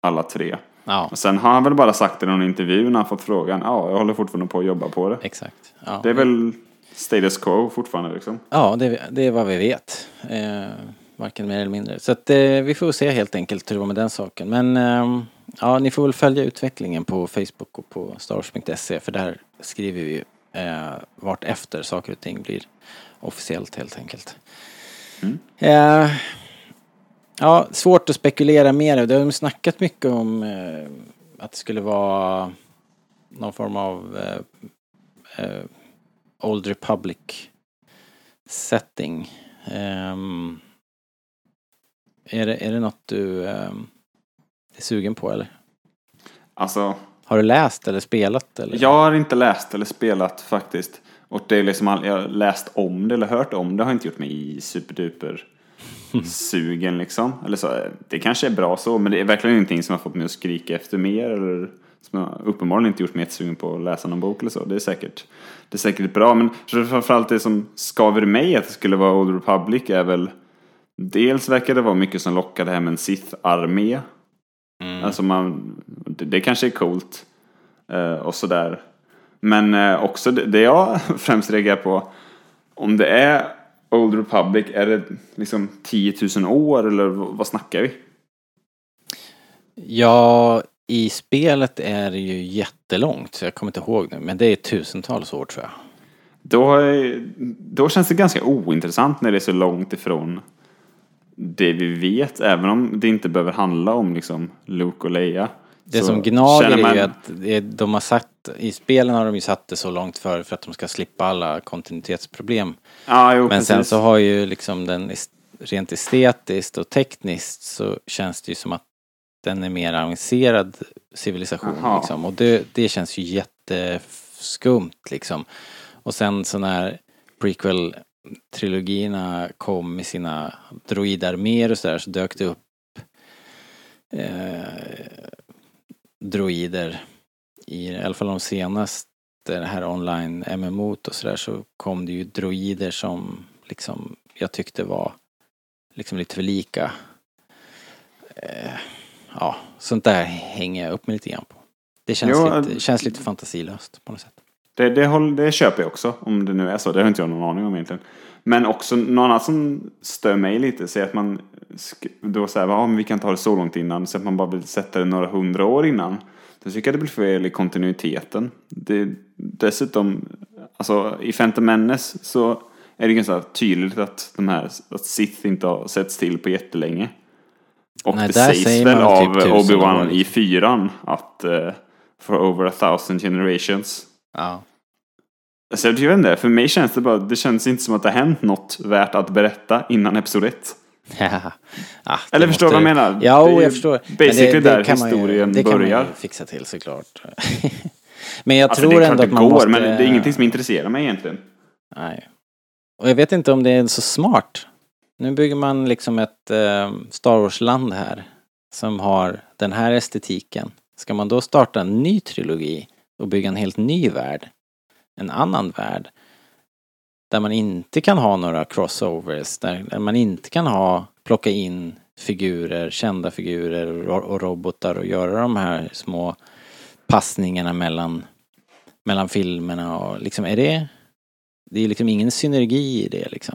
alla tre. Ja, Och sen har han väl bara sagt i någon intervju när han fått frågan, ja jag håller fortfarande på att jobba på det. exakt. Ja, Det är väl status quo fortfarande liksom. ja det, det är vad vi vet. Eh, varken mer eller mindre. Så att, eh, vi får se helt enkelt hur det var med den saken. Men ehm, ja, ni får väl följa utvecklingen på Facebook och på starwars.se för där skriver vi ju eh, vart efter saker och ting blir officiellt helt enkelt. Mm. Ja, svårt att spekulera mer. Det har ju snackat mycket om eh, att det skulle vara någon form av eh, eh, Old Republic setting. Ehm, är, det, är det något du ehm, är sugen på eller? Alltså, Har du läst eller spelat eller? Jag har inte läst eller spelat faktiskt. Och det är liksom, all- jag har läst om det eller hört om det har inte gjort mig superduper sugen liksom. Eller så, det kanske är bra så, men det är verkligen ingenting som har fått mig att skrika efter mer eller som har uppenbarligen inte gjort mig sugen på att läsa någon bok eller så. Det är säkert, det är säkert bra, men framförallt det som skaver mig att det skulle vara Old Republic är väl Dels verkar det vara mycket som här med en Sith-armé. Mm. Alltså man, det, det kanske är coolt. Eh, och sådär. Men eh, också det, det jag främst reagerar på. Om det är Old Republic, är det liksom 10 000 år eller vad, snackar vi? Ja, i spelet är det ju jättelångt, så jag kommer inte ihåg nu, men det är tusentals år tror jag. Då, då känns det ganska ointressant när det är så långt ifrån det vi vet. Även om det inte behöver handla om liksom Luke och Leia. Det Så som gnager känner är man- ju att de har satt, i spelen har de ju satt det så långt för för att de ska slippa alla kontinuitetsproblem. Ja, jo, Men sen precis. så har ju liksom den rent estetiskt och tekniskt så känns det ju som att den är mer avancerad civilisation liksom. Och det, det känns ju jätteskumt liksom. Och sen så när prequel-trilogierna kom med sina droidarméer och sådär så dök det upp eh, droider i, i alla fall de senaste det här online MMO och sådär så kom det ju droider som liksom jag tyckte var liksom lite för lika. Eh, ja, sånt där hänger jag upp mig lite grann på. Det känns, Jo, lite, eh, känns lite fantasilöst på något sätt. Det, det, det köper jag också, om det nu är så. Det har inte jag någon aning om egentligen. Men också något annat som stör mig lite, så är att man då säger ja, men vi kan inte ha det så långt innan, så att man bara vill sätta det några hundra år innan. Då tycker jag det blir fel i kontinuiteten. Det, dessutom, alltså i Phantom Menace så är det ganska tydligt att de här, att Sith inte har setts till på jättelänge. Och Nej, det sägs väl av typ Obi-Wan i fyran att uh, for over a thousand generations. Ja. Alltså, jag vet inte, för mig känns det bara, det känns inte som att det har hänt något värt att berätta innan Episod 1. Ja. Ah, det Eller förstår måste- vad jag menar? Ja, Det är jag förstår. Basically där kan man ju- historien det kan man börjar. ju fixa till såklart. men jag Alltså tror det ändå det att man går, måste... men det är ingenting som intresserar mig egentligen. Nej. Och jag vet inte om det är så smart. Nu bygger man liksom ett eh, Star Wars-land här som har den här estetiken. Ska man då starta en ny trilogi och bygga en helt ny värld, en annan värld, där man inte kan ha några crossovers, där man inte kan ha, plocka in figurer, kända figurer och, ro- och robotar och göra de här små passningarna mellan, mellan filmerna och liksom, är det det är liksom ingen synergi i det liksom.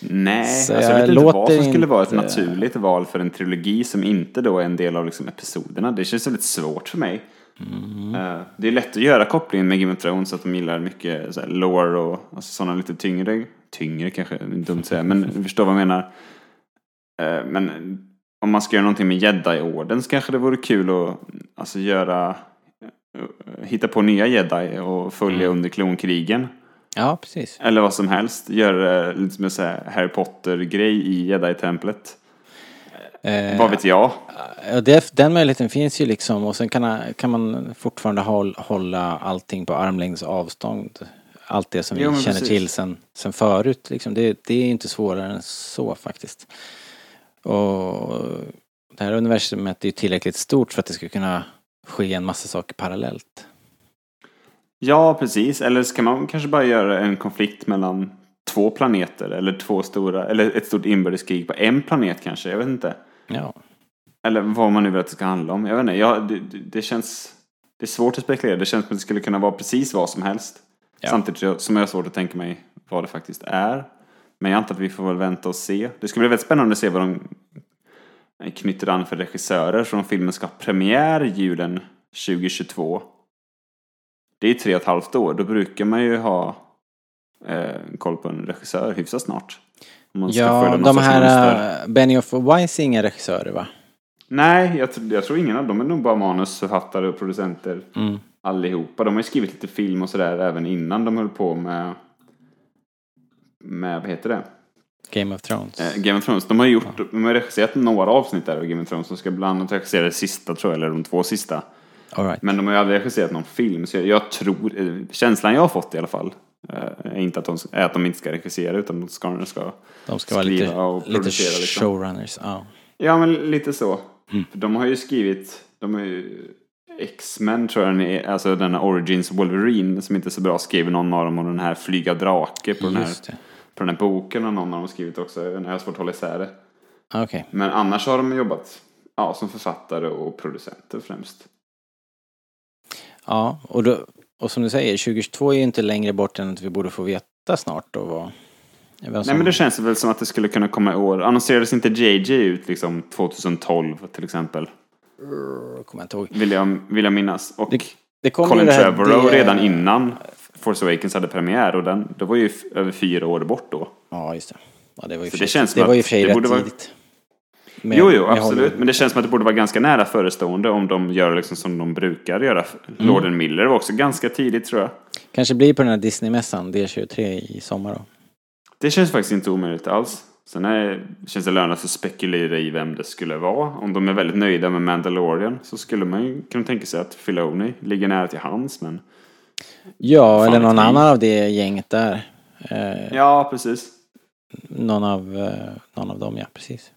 Nej, Så alltså jag jag vet inte vad som skulle vara ett inte- naturligt val för en trilogi som inte då är en del av liksom episoderna. Det känns väldigt svårt för mig. Mm. Eh, det är lätt att göra kopplingen med Game of Thrones att de gillar mycket så här, lore och alltså, sådana lite tyngre, tyngre kanske, det är dumt att säga, men du förstår vad jag menar. Eh, men om man ska göra någonting med Jedi-orden så kanske det vore kul att alltså, göra, eh, hitta på nya Jedi och följa Mm. under klonkrigen. Ja, precis. Eller vad som helst. Göra lite som en Harry Potter-grej i Jedi-templet. Eh, Vad vet jag? Ja, det, den möjligheten finns ju liksom och sen kan, kan man fortfarande håll, hålla allting på armlängds avstånd. Allt det som Jo, vi känner precis. till sen, sen förut liksom. Det, det är inte svårare än så faktiskt. Och det här universumet är ju tillräckligt stort för att det ska kunna ske en massa saker parallellt. Ja, precis. Eller ska man kanske bara göra en konflikt mellan två planeter eller två stora, eller ett stort inbördeskrig på en planet kanske, jag vet inte. Ja. Eller vad man nu vill att det ska handla om. Jag vet inte, ja, det, det, det känns... Det är svårt att spekulera. Det känns som att det skulle kunna vara precis vad som helst. Ja. Samtidigt som jag har svårt att tänka mig vad det faktiskt är. Men jag antar att vi får väl vänta och se. Det skulle bli väldigt spännande att se vad de knyter an för regissörer. Från filmen ska ha premiär julen 2022. Det är tre och ett halvt år. Då brukar man ju ha eh, koll på en regissör hyfsat snart. Om man ska Ja, följa de här uh, Benioff och Weiss är inga regissörer va? Nej, jag, jag tror ingen av dem är nog bara manusförfattare och producenter Mm. allihopa. De har ju skrivit lite film och sådär även innan de höll på med, med vad heter det? Game of Thrones. Eh, Game of Thrones. De har gjort, de har regisserat några avsnitt där av Game of Thrones. De ska bland annat regissera det sista tror jag, eller de två sista. All right. Men de har ju aldrig regisserat någon film. Så jag, jag tror, eh, känslan jag har fått i alla fall, eh, är inte att de, är att de inte ska regissera utan de ska, ska De ska vara lite, skriva och lite producera liksom. showrunners. Ja. Ja, men lite så. Mm. För De har ju skrivit, de har ju X-Men tror jag den är, alltså den här Origins Wolverine som inte är så bra, skriver någon av dem och den här Flyga Drake på den här, det. på den här boken har någon av dem skrivit också. Jag har svårt att hålla isär det. Okej. Men annars har de jobbat ja, som författare och producenter främst. Ja, och, då, och som du säger, 2022 är ju inte längre bort än att vi borde få veta snart då vad... vem Nej som- men det känns väl som att det skulle kunna komma i år. Annonserades inte JJ ut liksom 2012 till exempel? kommer jag inte ihåg. Vill jag, vill jag minnas. Och Det, det Colin Trevorrow det- redan innan Force Awakens hade premiär och den, det var ju över fyra år bort då. Ja, just det. Ja, det var ju Så för det känns som det var ju för sig det rätt borde vara- tidigt. Med- jo, jo, absolut. Men det känns som att det borde vara ganska nära förestående om de gör liksom som de brukar göra. Mm. Lord and Miller var också ganska tidigt tror jag. Kanske blir på den här Disney-mässan, D23 i sommar då. Det känns faktiskt inte omöjligt alls. Sen är, känns det lönast att spekulera i vem det skulle vara. Om de är väldigt nöjda med Mandalorian så skulle man ju kunna tänka sig att Filoni ligger nära till hans. Men... Ja, Fan eller någon annan av det gänget där. Eh, Ja, precis. någon, av, eh, någon av dem, ja precis.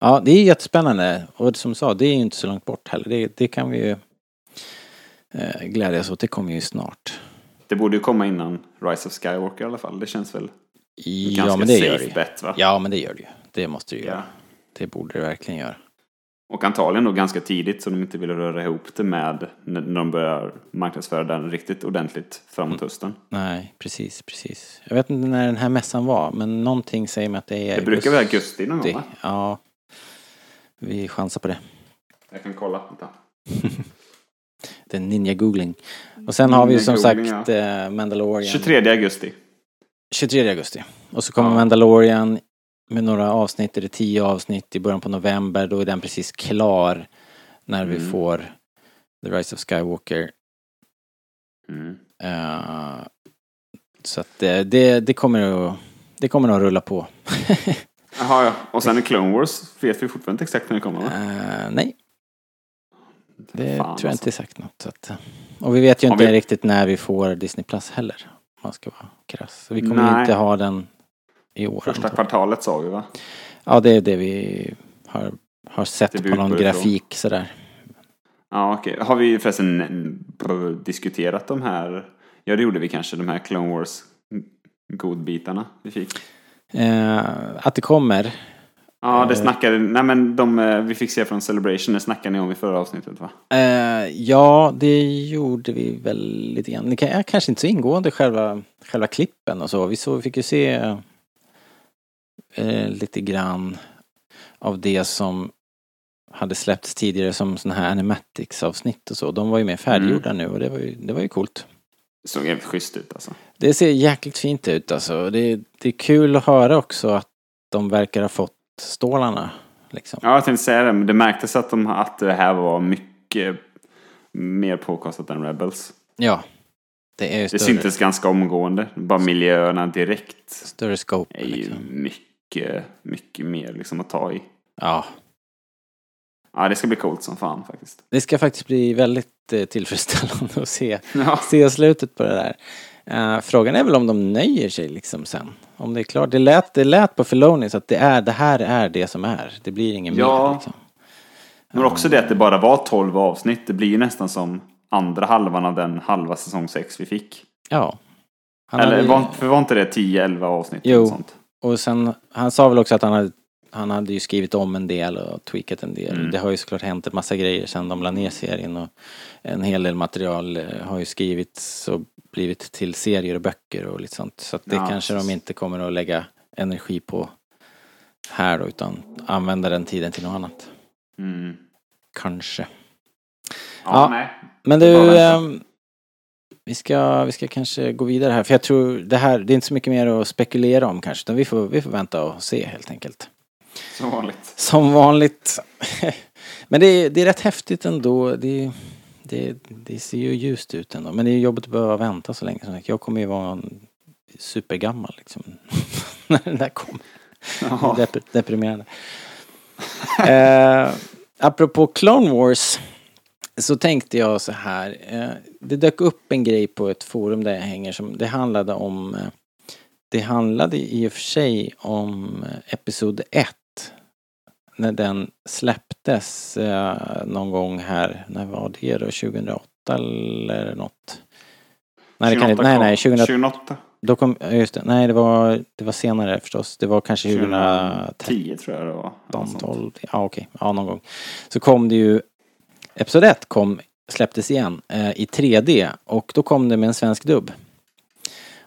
Ja, det är jättespännande. Och som du sa, det är ju inte så långt bort heller. Det, det kan vi ju eh, glädjas åt. Det kommer ju snart. Det borde ju komma innan Rise of Skywalker i alla fall. Det känns väl Ja, ganska men det gör safe det bet va? Ja, men det gör det ju. Det måste det ju Ja. göra. Det borde det verkligen göra. Och antagligen då ganska tidigt så de inte vill röra ihop det med när de börjar marknadsföra den riktigt ordentligt framåt hösten. Nej, precis, precis. Jag vet inte när den här mässan var, men någonting säger mig att det är Det brukar vara augusti någon gång va? Ja, vi chansar på det. Jag kan kolla. Vänta. Det är ninja-googling. Och sen har vi som sagt eh, Mandalorian. 23 augusti. 23 augusti. Och så kommer Ja. Mandalorian med några avsnitt, eller tio avsnitt i början på november. Då är den precis klar när vi Mm. får The Rise of Skywalker. Mm. Eh, så att det, det, det kommer att det kommer att rulla på. Jaha, ja. Och sen i Clone Wars vet vi fortfarande inte exakt när det kommer va? Eh, nej, det Fan, tror jag alltså. inte är sagt något. Så att, eh, och vi vet ju inte vi- riktigt när vi får Disney Plus heller. Om man ska vara krass. Så vi kommer Nej. inte ha den i år. Första antar jag. kvartalet sa vi va? Ja, det är det vi har, har sett på någon utgår ifrån. grafik sådär. Ja, okej. Har vi förresten diskuterat de här? Ja, det gjorde vi kanske. De här Clone Wars godbitarna vi fick. Eh, att det kommer. Ja, det Eh. snackade, nej men de eh, vi fick se från Celebration, det snackade ni om i förra avsnittet va? Eh, ja, det gjorde vi väl lite grann. Det kanske inte så ingående själva, själva klippen och så. Vi så, fick ju se eh, lite grann av det som hade släppts tidigare som sådana här animatics avsnitt och så. De var ju mer färdiggjorda nu och det var ju, det var ju coolt. Det såg jävligt schysst ut alltså. Det ser jäkligt fint ut alltså. Det, det är kul att höra också att de verkar ha fått stålarna. Liksom. Ja, jag tänkte säga det, men det märktes att, de, att det här var mycket mer påkostat än Rebels. Ja. Det är ju Det syntes ganska omgående. Bara miljöerna direkt större scope. är ju Liksom. mycket, mycket mer liksom att ta i. Ja. Ja, det ska bli coolt som fan faktiskt. Det ska faktiskt bli väldigt eh, tillfredsställande att se, Ja. se slutet på det där. Eh, frågan är väl om de nöjer sig liksom sen. Om det är klart. Det lät, det lät på Filoni så att det, är, det här är det som är. Det blir ingen Ja. mer liksom. Men också det att det bara var 12 avsnitt. Det blir ju nästan som andra halvan av den halva säsong 6 vi fick. Ja. Han Eller hade- var, var inte det 10-11 avsnitt? Jo. Och sen, han sa väl också att han hade, han hade ju skrivit om en del och tweakat en del. Mm. Det har ju såklart hänt en massa grejer sen de la ner serien och en hel del material eh, har ju skrivits och blivit till serier och böcker och lite sånt. Så att det Ja, kanske de inte kommer att lägga energi på här då, utan använda den tiden till något annat. Mm. Kanske. Ja, Ja. Men du, ehm, vi, ska, vi ska kanske gå vidare här. För jag tror det här, det är inte så mycket mer att spekulera om kanske. Utan vi får, vi får vänta och se helt enkelt. Som vanligt. Som vanligt. Men det är, det är rätt häftigt ändå. Det, det, det ser ju ljust ut ändå. Men det är jobbigt att behöva vänta så länge. Jag kommer ju vara en supergammal liksom. När den där kommer. Dep deprimerande. eh, apropå Clone Wars. Så tänkte jag så här. Eh, det dök upp en grej på ett forum där jag hänger som det handlade om eh, Det handlade i och för sig om eh, Episod 1. När den släpptes eh, någon gång här. När var det då? 2008 eller något? Nej, det kan nej, nej, 2008. 2008. Då kom, just det, nej det var, det var senare förstås. Det var kanske 2013, 2010 tror jag det var. eller något sånt. 12, ja okej, ja någon gång. Så kom det ju, Episod 1 kom, släpptes igen eh, i 3D och då kom det med en svensk dubb.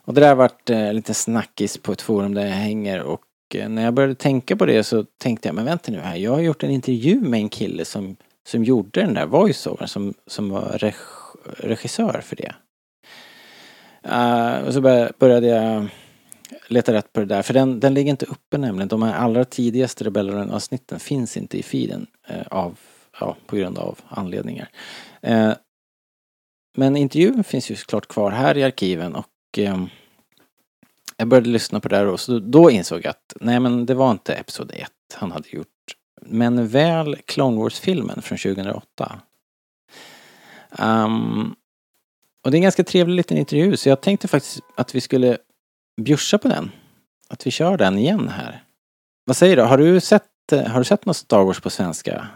Och det där vart eh, lite snackis på ett forum där jag hänger och Eh, när jag började tänka på det så tänkte jag, men vänta nu här, jag har gjort en intervju med en kille som, som gjorde den där voiceovern, som, som var reg, regissör för det. Uh, och så började jag leta rätt på det där, för den, den ligger inte uppe nämligen. De här allra tidigaste Rebellion-avsnitten finns inte i feeden uh, av, ja, på grund av anledningar. Uh, men intervjun finns ju såklart kvar här i arkiven och ehm, jag började lyssna på det där och så då insåg jag att nej men det var inte Episod 1 han hade gjort. Men väl Clone Wars-filmen från 2008. Um, ehm, och det är en ganska trevlig liten intervju så jag tänkte faktiskt att vi skulle bjursa på den. Att vi kör den igen här. Vad säger du? Har du sett, eh, har du sett något Star Wars på svenska?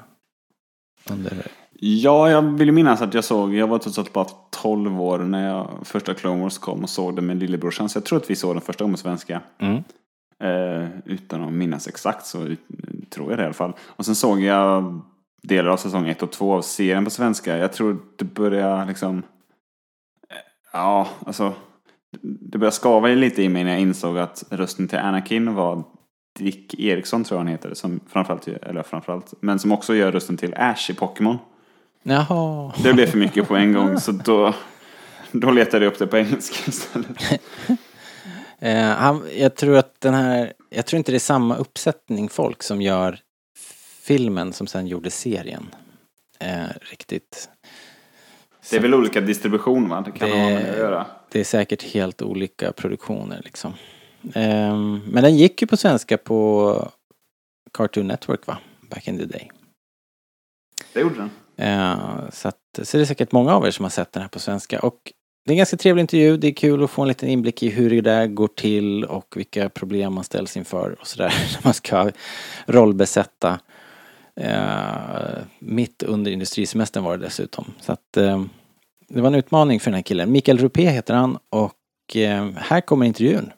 Under... Ja, jag vill minnas att jag såg, jag var trots allt bara 12 år när jag, första Clone Wars kom och såg den med lillebrorsan. Så jag tror att vi såg den första gången svenska. Mm. Eh, utan att minnas exakt så tror jag det i alla fall. Och sen såg jag delar av säsong 1 och 2 av serien på svenska. Jag tror det börjar liksom... eh, Ja, alltså. Det började skava lite i mig när jag insåg att rösten till Anakin var Dick Eriksson tror jag han heter. Som framförallt, eller framförallt, men som också gör rösten till Ash i Pokémon. Jaha. Det blev för mycket på en gång så då, då letade jag upp det på engelska istället. Eh, han, jag tror att den här, jag tror inte det är samma uppsättning folk som gör filmen som sen gjorde serien. Eh, riktigt. Det är väl olika distribution va? Det kan Det- ha med att göra. Det är säkert helt olika produktioner liksom. Ehm, men den gick ju på svenska på Cartoon Network va? Back in the day. Det gjorde den. Eh, så, att, så det är säkert många av er som har sett den här på svenska. Och det är en ganska trevlig intervju. Det är kul att få en liten inblick i hur det där går till och vilka problem man ställs inför och sådär när man ska rollbesätta. Eh, mitt under industrisemestern var det dessutom. Så att eh, det var en utmaning för den här killen. Mikael Rupé heter han och eh, här kommer intervjun.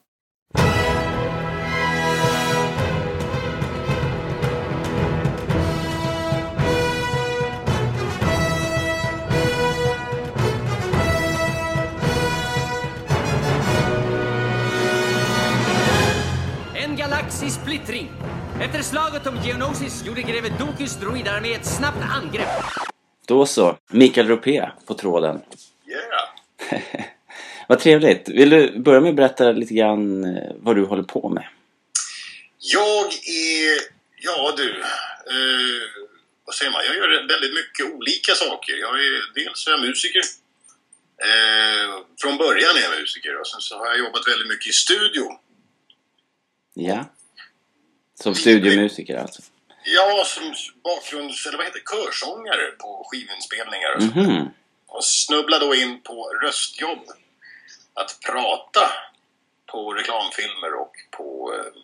Splittring. Efter slaget om Geonosis gjorde greve Dokys droidarmé ett snabbt angrepp. Då så, Mikael Rupé på tråden. Yeah. Vad trevligt. Vill du börja med att berätta lite grann eh, vad du håller på med? Jag är, ja du, eh, vad säger man, jag gör väldigt mycket olika saker. Jag är, dels är jag musiker. Eh, från början är jag musiker och sen så har jag jobbat väldigt mycket i studio. Ja. Som studiomusiker alltså? Ja, som bakgrunds... eller vad heter körsångare på skivinspelningar och där. Mhm. Och snubblade då in på röstjobb. Att prata på reklamfilmer och på eh,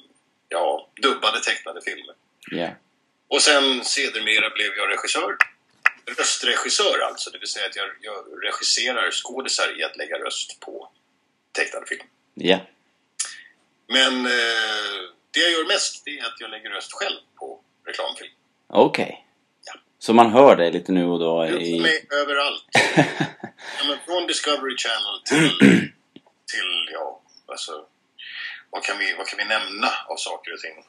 ja, dubbade tecknade filmer. Ja. Och sen sedermera blev jag regissör. Röstregissör alltså, det vill säga att jag, jag regisserar skådisar i att lägga röst på tecknad film. Ja. Men eh, det jag gör mest det är att jag lägger röst själv på reklamfilm. Okej. Ja. Så man hör dig lite nu och då Jag i... med överallt. ja, men från Discovery Channel till, till ja, alltså, vad kan, vi, vad kan vi nämna av saker och ting?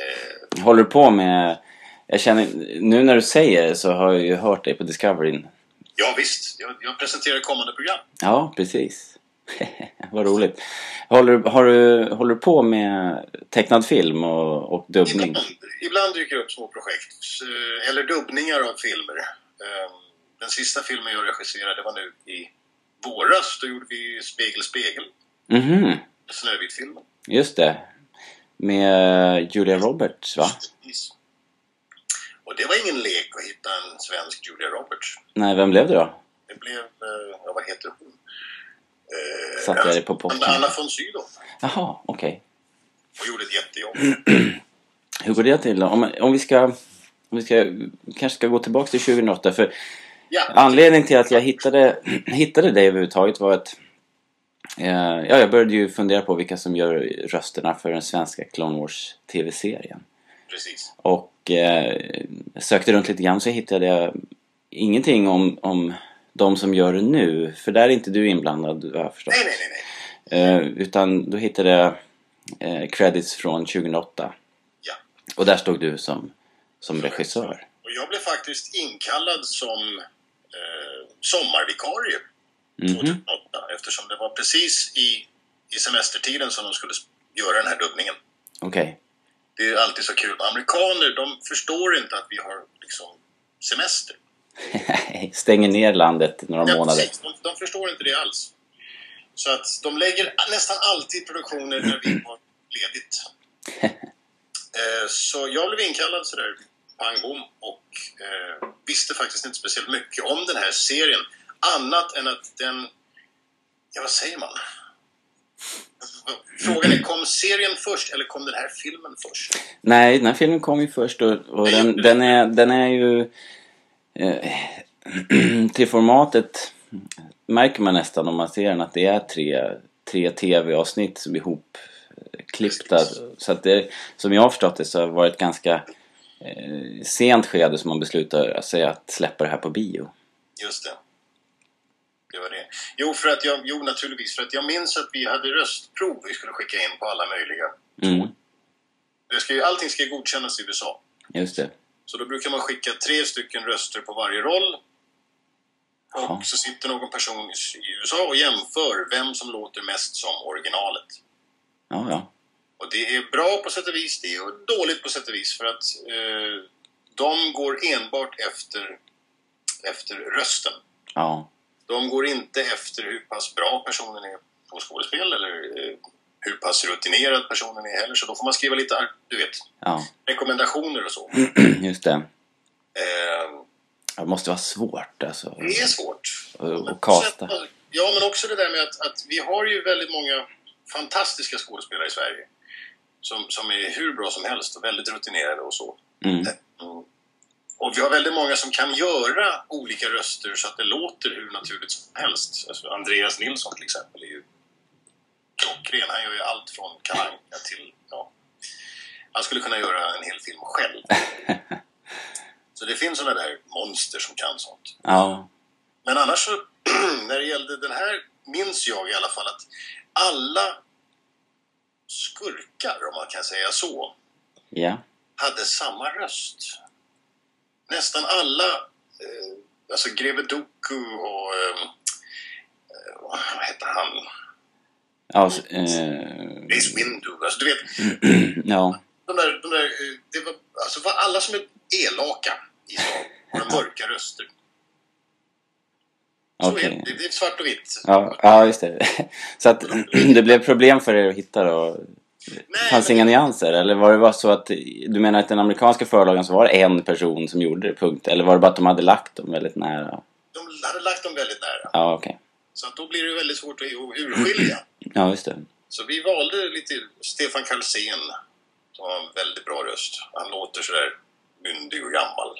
Eh, Håller du på med... Jag känner... Nu när du säger det så har jag ju hört dig på Discovery. ja visst, jag, jag presenterar kommande program. Ja, precis. Vad roligt. Håller, har du, håller du på med tecknad film och, och dubbning? Ibland, ibland dyker det upp små projekt, eh, eller dubbningar av filmer. Eh, Den sista filmen jag regisserade var nu i våras. Då gjorde vi Spegel, spegel, Mhm, Snövit-filmen. just det. Med Julia Roberts, va? Precis. Och det var ingen lek att hitta en svensk Julia Roberts. Nej, vem blev det då? Det blev, eh, ja vad heter hon? Eh, Satte jag dig på potten? Anna von Sydow. Jaha, okej. Hon gjorde ett jättejobb. Hur går det till då? Om, om vi ska... Om vi ska, kanske ska gå tillbaka till 2008 för Ja, Anledningen till att jag hittade, hittade dig överhuvudtaget var att eh, ja, jag började ju fundera på vilka som gör rösterna för den svenska Clone Wars TV-serien. precis. Och eh, sökte runt lite grann så hittade jag ingenting om, om de som gör det nu. För där är inte du inblandad vad jag förstått. Nej, nej, nej, nej. Eh, utan då hittade jag eh, credits från 2008. Ja. Och där stod du som, som regissör. Och jag blev faktiskt inkallad som eh, sommarvikarie Mhm. 2008 eftersom det var precis i, i semestertiden som de skulle göra den här dubbningen. Okej. Det är alltid så kul. Amerikaner, de förstår inte att vi har liksom semester. Stänger ner landet några Ja, månader. precis. De, de förstår inte det alls. Så att de lägger nästan alltid produktioner när vi har ledigt. Eh, så jag blev inkallad sådär pang bom och eh, visste faktiskt inte speciellt mycket om den här serien. Annat än att den... Ja, vad säger man? Frågan är, kom serien först eller kom den här filmen först? Nej, den här filmen kom ju först och, och den, den, är, den är ju... Eh, till formatet märker man nästan om man ser den att det är tre, tre tv-avsnitt som är ihopklippta. Så att det, som jag har förstått det så har det varit ganska eh, sent skede som man beslutar sig att släppa det här på bio. Just det. Det var det. Jo, för att jag, jo, naturligtvis. För att jag minns att vi hade röstprov vi skulle skicka in på alla möjliga. Mm, Det ska ju, allting ska godkännas i USA. just det. Så då brukar man skicka tre stycken röster på varje roll. Och så sitter någon person i USA och jämför vem som låter mest som originalet. Ja, ja. Och det är bra på sätt och vis, det är dåligt på sätt och vis för att eh, de går enbart efter, efter rösten. Ja, De går inte efter hur pass bra personen är på skådespel eller eh, hur pass rutinerad personen är heller. Så då får man skriva lite, du vet, ja. rekommendationer och så. Just det. Eh, Det måste vara svårt alltså. det är svårt. Och, och casta. Ja, men också det där med att, att vi har ju väldigt många fantastiska skådespelare i Sverige. Som, som är hur bra som helst och väldigt rutinerade och så. Mm. Mm. Och vi har väldigt många som kan göra olika röster så att det låter hur naturligt som helst. Alltså Andreas Nilsson till exempel är ju klockren. Han gör ju allt från Kalle till... Ja, han skulle kunna göra en hel film själv. Så det finns sådana där monster som kan sånt. Ja, Men annars så, när det gällde den här, minns jag i alla fall att alla skurkar, om man kan säga så, ja. hade samma röst. Nästan alla, eh, alltså Greve Doku och, eh, eh, vad heter han? Ja, s- eh, Ace Windu, alltså du vet, ja. de där, de där eh, det var, alltså var alla som är elaka i Star Wars, har mörka röster. Så Okej. är det, det är svart och vitt. Ja, ja, just det. Så att det blev problem för er att hitta då? Nej, fanns men- inga nyanser? Eller var det bara så att du menar att den amerikanska förlagen så var det en person som gjorde det, punkt? Eller var det bara att de hade lagt dem väldigt nära? De hade lagt dem väldigt nära. Ja, okej. Så att då blir det väldigt svårt att urskilja. Ja, just det. Så vi valde lite Stefan Karlsén, som har en väldigt bra röst. Han låter sådär myndig och gammal.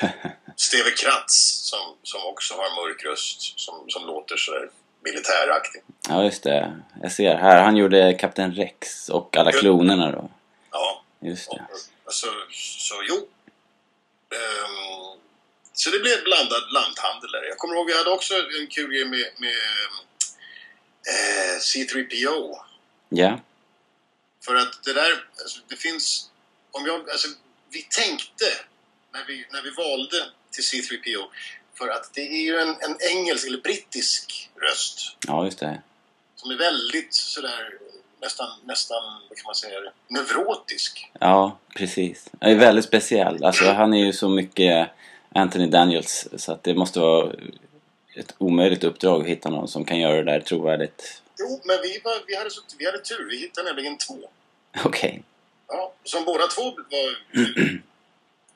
Steve Kratz, som, som också har en mörk röst, som, som låter sådär militäraktig. Ja, just det. Jag ser här. Han gjorde Kapten Rex och alla klonerna då. Ja, Just det. så, så jo. Ehm, så det blev blandad lanthandel där. Jag kommer ihåg, vi hade också en kul grej med, med eh, C3PO. Ja. För att det där, alltså, det finns, om jag, alltså vi tänkte när vi, när vi valde till C3PO för att det är ju en, en engelsk eller brittisk röst Ja, just det. som är väldigt sådär nästan, nästan, vad kan man säga, neurotisk. Ja, precis. Han är väldigt speciell. Alltså, han är ju så mycket Anthony Daniels så att det måste vara ett omöjligt uppdrag att hitta någon som kan göra det där trovärdigt. Jo, men vi, var, vi, hade, så, vi hade tur, vi hittade nämligen två. Okej. Ja, som båda två var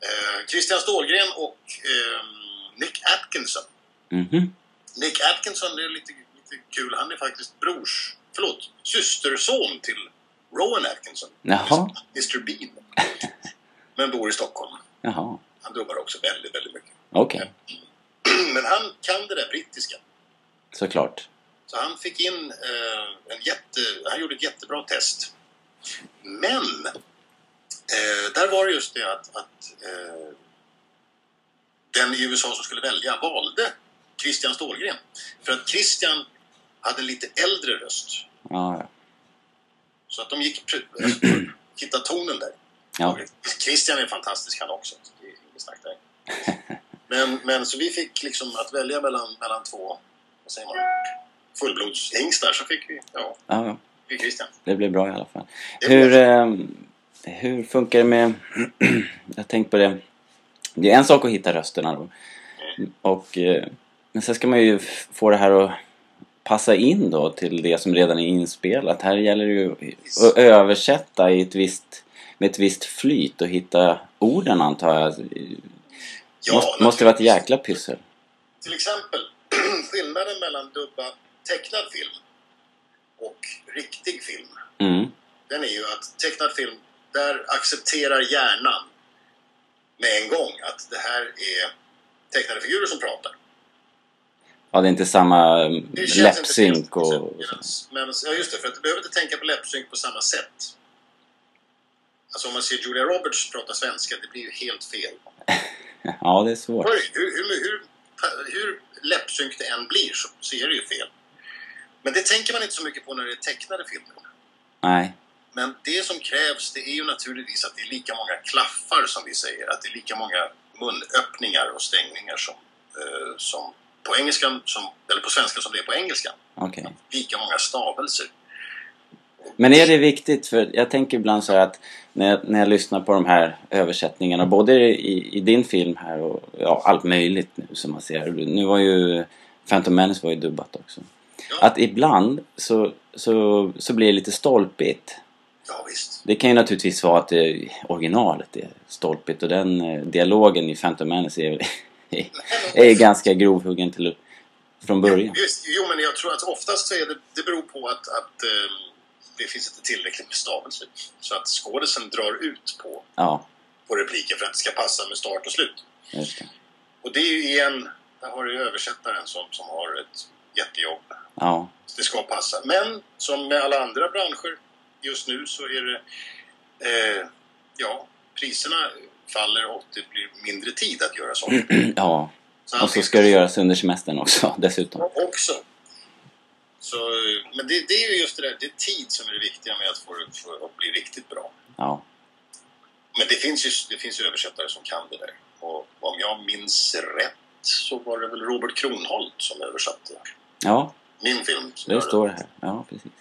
eh, Christian Stålgren och eh, Nick Atkinson. Mhm. Nick Atkinson, det är lite, lite kul, han är faktiskt brors, förlåt, systerson till Rowan Atkinson. Jaha. Mr Bean. Men bor i Stockholm. Jaha. Han dubbar också väldigt, väldigt mycket. Okej. Men han kan det där brittiska. Såklart. Så han fick in eh, en jätte... Han gjorde ett jättebra test. Men eh, där var det just det att, att eh, den i USA som skulle välja valde Christian Stålgren. För att Christian hade en lite äldre röst. Ja, ja. Så att de gick alltså, hitta tonen där. Ja. Christian är fantastisk han också. så Det är inget snack där. Men, men så vi fick liksom att välja mellan, mellan två, vad säger man, fullblodshingstar så fick vi, ja, ja, ja. fick Christian. Det blev bra i alla fall. Det Hur, ehm, hur funkar det med... jag tänkte på det. Det är en sak att hitta rösterna då. Och, eh, men sen ska man ju få det här att passa in då till det som redan är inspelat. Här gäller det ju att översätta i ett visst, med ett visst flyt och hitta orden antar jag. Ja, måste, måste vara ett jäkla pyssel. Till exempel skillnaden mellan dubba tecknad film och riktig film. Mm. Den är ju att tecknad film, där accepterar hjärnan med en gång att det här är tecknade figurer som pratar. Ja, det är inte samma inte läppsynk och... och medans- Ja, just det. För att du behöver inte tänka på läppsynk på samma sätt. Alltså om man ser Julia Roberts prata svenska, det blir ju helt fel. Ja, det är svårt. Hur, hur, hur, hur läppsynk det än blir så, så är det ju fel. Men det tänker man inte så mycket på när det är tecknade filmer. Nej. Men det som krävs det är ju naturligtvis att det är lika många klaffar som vi säger. Att det är lika många munöppningar och stängningar som, eh, som på engelskan, som, eller på svenska som det är på engelskan. Okej. Lika många stavelser. Men är det viktigt? För jag tänker ibland så här att när jag, när jag lyssnar på de här översättningarna, både i, i din film här och ja, allt möjligt nu som man ser. Nu var ju Phantom Menace var ju dubbat också. Ja, Att ibland så, så, så blir det lite stolpigt. ja visst. Det kan ju naturligtvis vara att det, originalet är stolpigt och den eh, dialogen i Phantom Menace är, är ganska grovhuggen till, från början. Just, jo, men jag tror att oftast så är det, det beror på att, att eh, det finns inte tillräckligt med stavelser. Så att skådisen drar ut på, Ja, på repliker för att det ska passa med start och slut. det. Och det är ju igen, där har du översättaren som, som har ett jättejobb. Ja, Det ska passa. Men som med alla andra branscher just nu så är det, eh, ja, priserna faller och det blir mindre tid att göra saker. ja. Och så ska det göras under semestern också dessutom. också. Så, men det, det är ju just det där, det är tid som är det viktiga med att få det att bli riktigt bra. Ja, Men det finns ju, det finns ju översättare som kan det där. Och om jag minns rätt så var det väl Robert Kronholt som översatte ja min film. som det står det här. Ja, precis.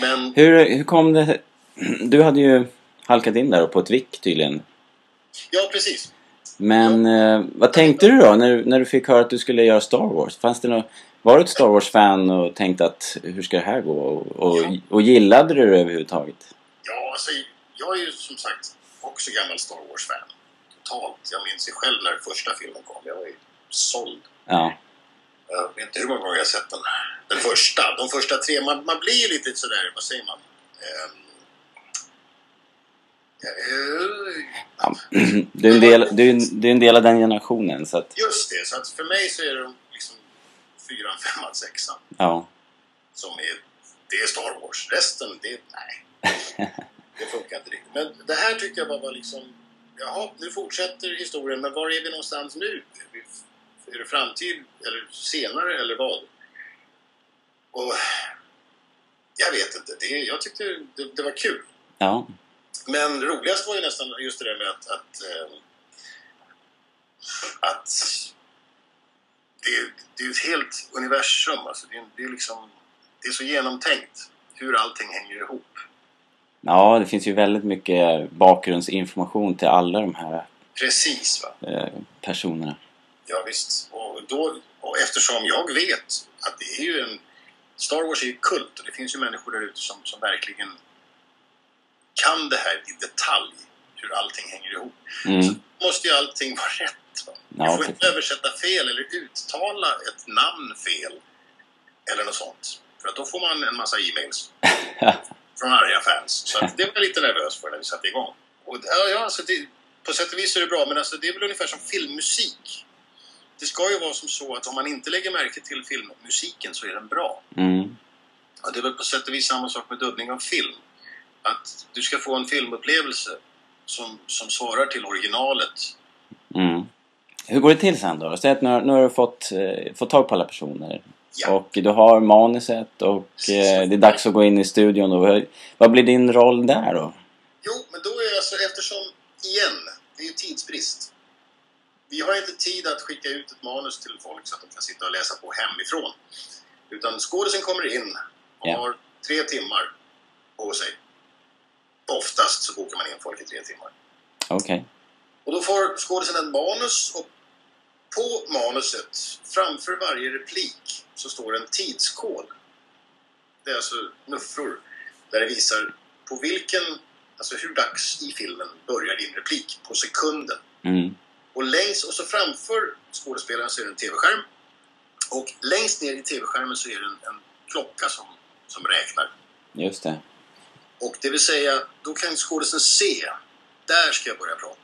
Men Hur, hur kom det... Du hade ju halkat in där på ett vick tydligen. ja, precis. Men eh, vad tänkte du då när, du- när du fick höra att du skulle göra Star Wars? Fanns det något, var du ett Star Wars-fan och tänkte att hur ska det här gå? Och, och, Ja. och gillade du det överhuvudtaget? alltså, jag är ju som sagt också gammal Star Wars-fan. Totalt. Jag minns ju själv när första filmen kom. Jag var ju såld. Ja. Jag vet inte hur många gånger jag sett den. Den första. De första tre. Man, man blir ju lite sådär, vad säger man? Eh, ja. Du, är en del, du, du är en del av den generationen så att, Just det, så att för mig så är det fyran, femman, sexan ja. som är, det är Star Wars. Resten, det, nej. Det funkar inte riktigt. Men det här tyckte jag bara var liksom, jaha, nu fortsätter historien, men var är vi någonstans nu? Är det framtid eller senare eller vad? Och jag vet inte, det, jag tyckte det, det var kul. Ja. Men roligast var ju nästan just det där med att, att, eh, att det, det är ju ett helt universum. Alltså det, är, det, är liksom, det är så genomtänkt hur allting hänger ihop. ja, det finns ju väldigt mycket bakgrundsinformation till alla de här Precis va? eh, personerna. Ja, visst. Och, då, och eftersom jag vet att det är ju en... Star Wars är ju kult och det finns ju människor där ute som, som verkligen kan det här i detalj, hur allting hänger ihop. Mm. måste ju allting vara rätt. Ja, du får inte översätta fel eller uttala ett namn fel. Eller något sånt. För att då får man en massa e-mails från arga fans. Så det var jag lite nervös för när vi satte igång. Och, ja, ja, alltså det, på sätt och vis är det bra, men alltså, det är väl ungefär som filmmusik. Det ska ju vara som så att om man inte lägger märke till filmmusiken så är den bra. Mm. Ja, det är väl på sätt och vis samma sak med dubbning av film. Att du ska få en filmupplevelse som, som svarar till originalet. Hur går det till sen då? Säg att nu, har- nu har du fått, eh, fått tag på alla personer. Ja. Och du har manuset och eh, det är dags att gå in i studion. Och, vad blir din roll där då? Jo, men då är alltså eftersom, igen, det är ju tidsbrist. Vi har inte tid att skicka ut ett manus till folk så att de kan sitta och läsa på hemifrån. Utan skådisen kommer in och Ja. har tre timmar på sig. Oftast så bokar man in folk i tre timmar. Okej. Och då får skådisen en manus och på manuset, framför varje replik, så står en tidskod. Det är alltså nuffror där det visar på vilken, alltså hur dags i filmen börjar din replik på sekunden. Mm. Och längst, och så framför skådespelaren så är det en tv-skärm. Och längst ner i tv-skärmen så är det en, en klocka som, som räknar. Just det. Och det vill säga, då kan skådisen se, där ska jag börja prata.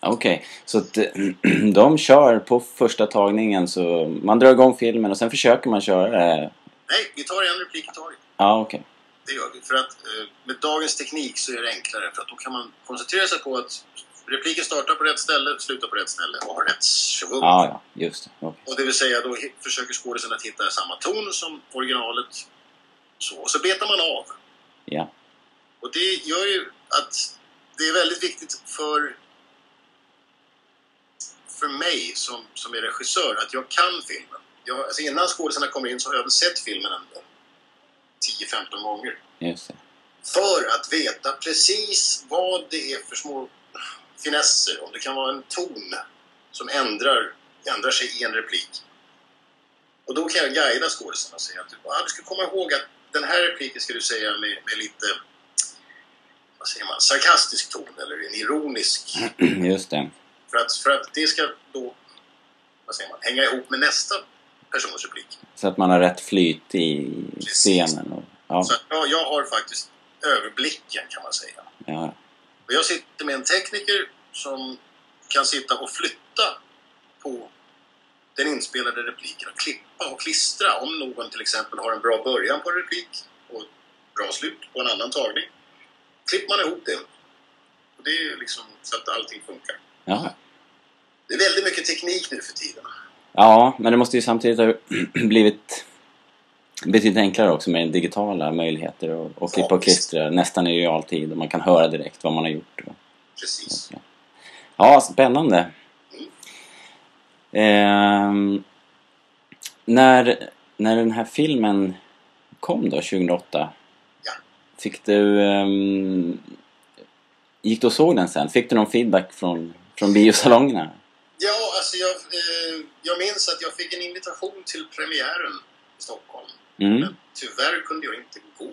Okej, så att eh, de kör på första tagningen så man drar igång filmen och sen försöker man köra det. Nej, vi tar en replik i taget. Ja, okej. Det gör vi. För att eh, med dagens teknik så är det enklare. För att då kan man koncentrera sig på att repliken startar på rätt ställe, slutar på rätt ställe och har rätt svung. Ja, ja, just det. Okej. Och det vill säga då försöker skådisen att hitta samma ton som originalet. Så, och så betar man av. Ja. Och det gör ju att det är väldigt viktigt för för mig som, som är regissör att jag kan filmen. Jag, alltså innan skådisarna kommer in så har jag väl sett filmen en en 10-15 gånger. För att veta precis vad det är för små finesser. Om det kan vara en ton som ändrar, ändrar sig i en replik. Och då kan jag guida skådisarna och säga att ah, du ska komma ihåg att den här repliken ska du säga med, med lite vad säger man, sarkastisk ton eller en ironisk. Just det. För att, för att det ska då vad säger man, hänga ihop med nästa persons replik. Så att man har rätt flyt i scenen. Och, ja, Så jag, jag har faktiskt överblicken kan man säga. ja. Och jag sitter med en tekniker som kan sitta och flytta på den inspelade repliken och klippa och klistra om någon till exempel har en bra början på en replik och ett bra slut på en annan tagning. Klipper man ihop det. Och det är liksom så att allting funkar. Ja. Det är väldigt mycket teknik nu för tiden. Ja, men det måste ju samtidigt ha blivit betydligt enklare också med digitala möjligheter och, och klippa och klistra nästan i realtid och man kan höra direkt vad man har gjort. Precis. Ja, spännande. Ehm, när, när den här filmen kom då, 2008, Ja. fick du... ehm, gick du och såg den sen? Fick du någon feedback från, från biosalongerna? Ja, alltså jag, eh, jag minns att jag fick en invitation till premiären i Stockholm. Mm, Men tyvärr kunde jag inte gå.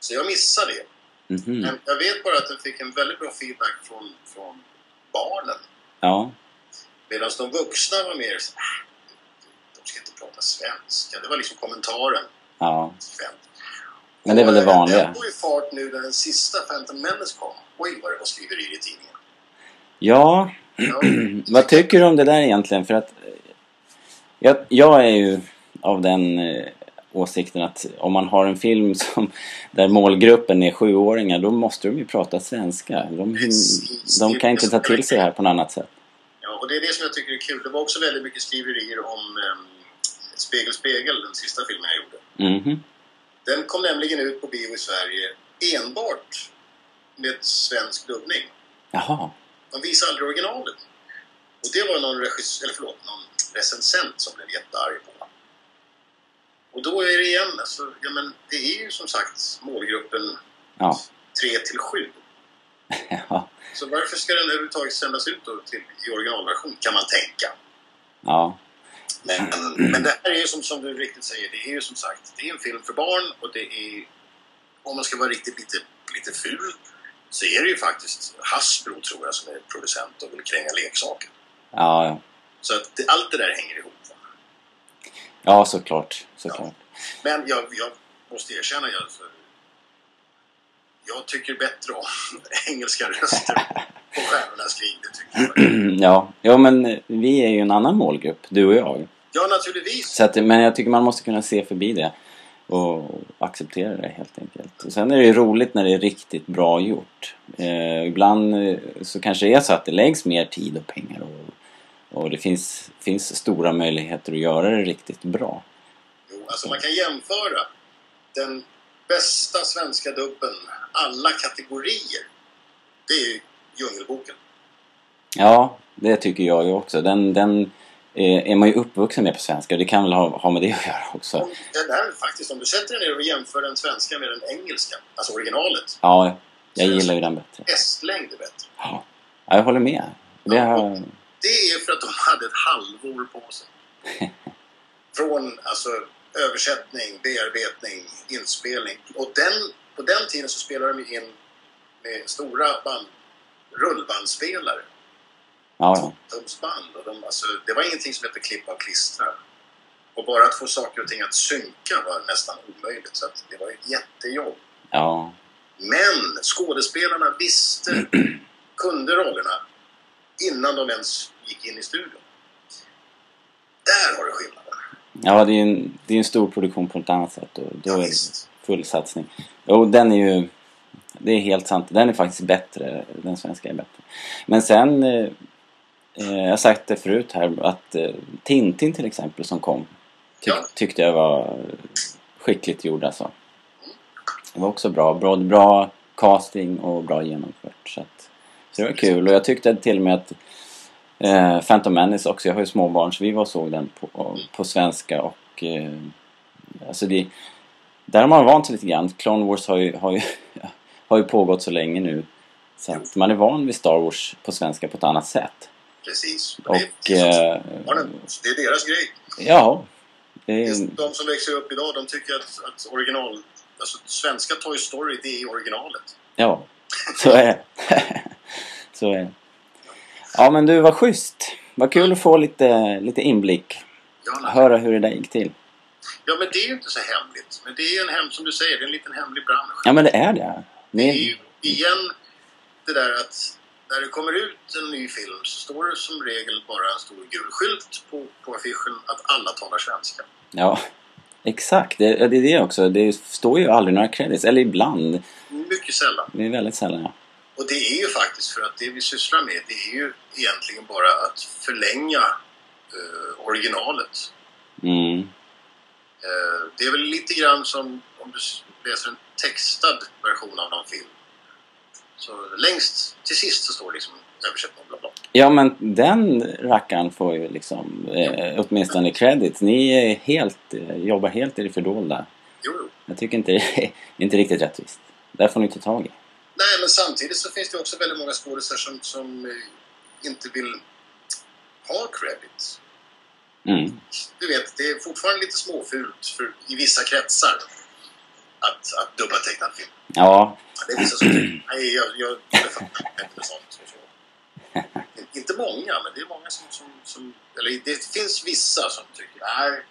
Så jag missade det. Mhm. Men jag vet bara att den fick en väldigt bra feedback från, från barnen. Ja. Medan de vuxna var mer så "Ah, de ska inte prata svenska. Det var liksom kommentaren. Ja. Men det är väl det eh, vanliga. Den tog ju fart nu när den sista Phantom Menace kom. Oj vad det var skriverier i tidningen. Ja, vad tycker du om det där egentligen? För att eh, jag, jag är ju av den eh, åsikten att om man har en film som, där målgruppen är sjuåringar då måste de ju prata svenska. De, Precis. de kan inte ta till sig det här på något annat sätt. Ja, och det är det som jag tycker är kul. Det var också väldigt mycket skriverier om um, Spegel, spegel, den sista filmen jag gjorde. Mhm. Den kom nämligen ut på bio i Sverige enbart med svensk dubbning. Jaha. De visade aldrig originalet. Och det var någon, regis- eller förlåt, någon recensent som blev jättearg på. Och då är det igen, alltså, ja men det är ju som sagt målgruppen Ja. 3 till 7. ja. Så varför ska den överhuvudtaget sändas ut då till, i originalversion, kan man tänka. Ja. Men, men det här är ju som, som du riktigt säger, det är ju som sagt, det är en film för barn och det är, om man ska vara riktigt lite, lite ful, så är det ju faktiskt Hasbro tror jag som är producent och vill kränga leksaker. Ja, ja. Så att det, allt det där hänger ihop. va. ja såklart. såklart. Men jag, jag måste erkänna, jag, jag tycker bättre om engelska röster på Stjärnornas krig. Det tycker jag. ja. ja, men vi är ju en annan målgrupp, du och jag. Ja, naturligtvis. Så att, men jag tycker man måste kunna se förbi det och acceptera det helt enkelt. Och sen är det ju roligt när det är riktigt bra gjort. Eh, ibland eh, så kanske det är så att det läggs mer tid och pengar och, och det finns, finns stora möjligheter att göra det riktigt bra. Jo, alltså man kan jämföra den bästa svenska dubben, alla kategorier. Det är ju Djungelboken. Ja, det tycker jag ju också. Den, den är man ju uppvuxen med på svenska och det kan väl ha, ha med det att göra också. Ja, där, faktiskt, om du sätter dig ner och jämför den svenska med den engelska, alltså originalet, Ja, jag gillar ju den bättre. hästlängd är bättre. Ja, Ja, jag håller med. Det har, Det är för att de hade ett halvår på sig. Från alltså, översättning, bearbetning, inspelning. Och den, på den tiden så spelade de in med stora band, rullbandspelare. Ja. Och de, alltså, det var ingenting som hette klippa och klistra. Och bara att få saker och ting att synka var nästan omöjligt. Så det var ett jättejobb. ja. Men skådespelarna visste, kunde rollerna innan de ens gick in i studion. Där har du skillnaden. Ja, det är en, det är en stor produktion på ett annat sätt och då Ja, är det visst. full satsning. Jo, den är ju... Det är helt sant. Den är faktiskt bättre. Den svenska är bättre. Men sen... Eh, jag har sagt det förut här att eh, Tintin till exempel som kom tyck, Ja. tyckte jag var skickligt gjord alltså. Det var också bra. Bra, bra casting och bra genomfört. Så, att, så det var kul. Och jag tyckte till och med att eh, Phantom Menace också, jag har ju småbarn så vi var och såg den på, på svenska och eh, alltså det, där har man vant sig lite grann. Clone Wars har ju, har ju, har ju pågått så länge nu. Så att man är van vid Star Wars på svenska på ett annat sätt. Precis. Och det, är, eh, barnen, det är deras grej. ja, det är, De som växer upp idag, de tycker att, att original... Alltså svenska Toy Story, det är originalet. ja, så är det. så är det. Ja men du, vad schysst. Vad kul att få lite, lite inblick. Ja. Höra hur det där gick till. ja, men det är ju inte så hemligt. Men det är en hem, som du säger, det är en liten hemlig bransch. Ja men det är det. Det är Ni, ju igen det där att när det kommer ut en ny film så står det som regel bara en stor gul skylt på, på affischen att alla talar svenska. ja, exakt. Det, det är det också. Det står ju aldrig några credits. Eller ibland. Mycket sällan. Det är väldigt sällan ja. Och det är ju faktiskt för att det vi sysslar med det är ju egentligen bara att förlänga eh, originalet. Mm. Eh, det är väl lite grann som om du läser en textad version av någon film. Så längst till sist så står liksom översättning bla bla. Ja men den rackaren får ju liksom eh, åtminstone credit. Ni är helt, eh, jobbar helt i det fördolda. Jo, jo. Jag tycker inte det är inte riktigt rättvist. Där får ni ta tag i. Nej, men samtidigt så finns det också väldigt många skådespelare som, som eh, inte vill ha credit. Mm. Du vet, det är fortfarande lite småfult för, i vissa kretsar. Att, att dubba tecknad film. Ja, Det är vissa som tycker, nej jag, jag, jag fattar inte sånt. Och så. Inte många, men det är många som, som, som... Eller det finns vissa som tycker, nej,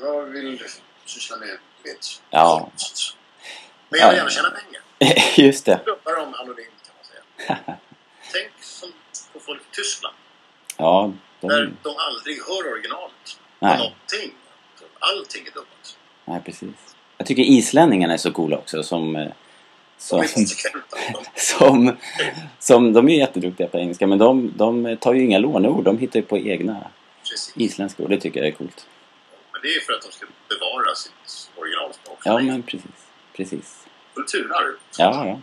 jag vill syssla med, med Ja. konst. Men jag vill gärna tjäna pengar. just det. Dubbar dem anonymt kan man säga. Tänk som på folk i Tyskland. Ja, Där de, de aldrig hör originalet. Nej. Någonting. Allting är dubbat. nej, precis. Jag tycker islänningarna är så coola också som... eh, som som, som, de är ju jätteduktiga på engelska men de, de tar ju inga låneord. De hittar ju på egna precis. isländska ord. Det tycker jag är coolt. Men det är för att de ska bevara sitt originalspråk. Ja, men precis. Precis. Kulturarv. Ja, ja.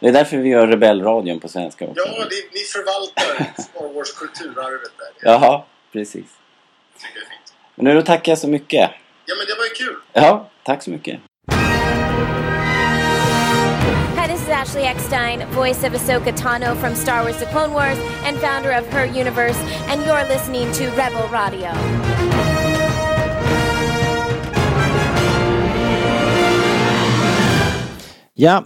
Det är därför vi gör Rebellradion på svenska också. Ja, det, ni förvaltar Star Wars kulturarvet där. Det Jaha, precis. tycker jag är fint. Men nu tackar jag så mycket. Ja, men det var ju kul. Ja, tack så mycket. Hi, this is Ashley Eckstein, voice of Ahsoka Tano from Star Wars The Clone Wars and founder of Her Universe, and you're listening to Rebel Radio. Ja,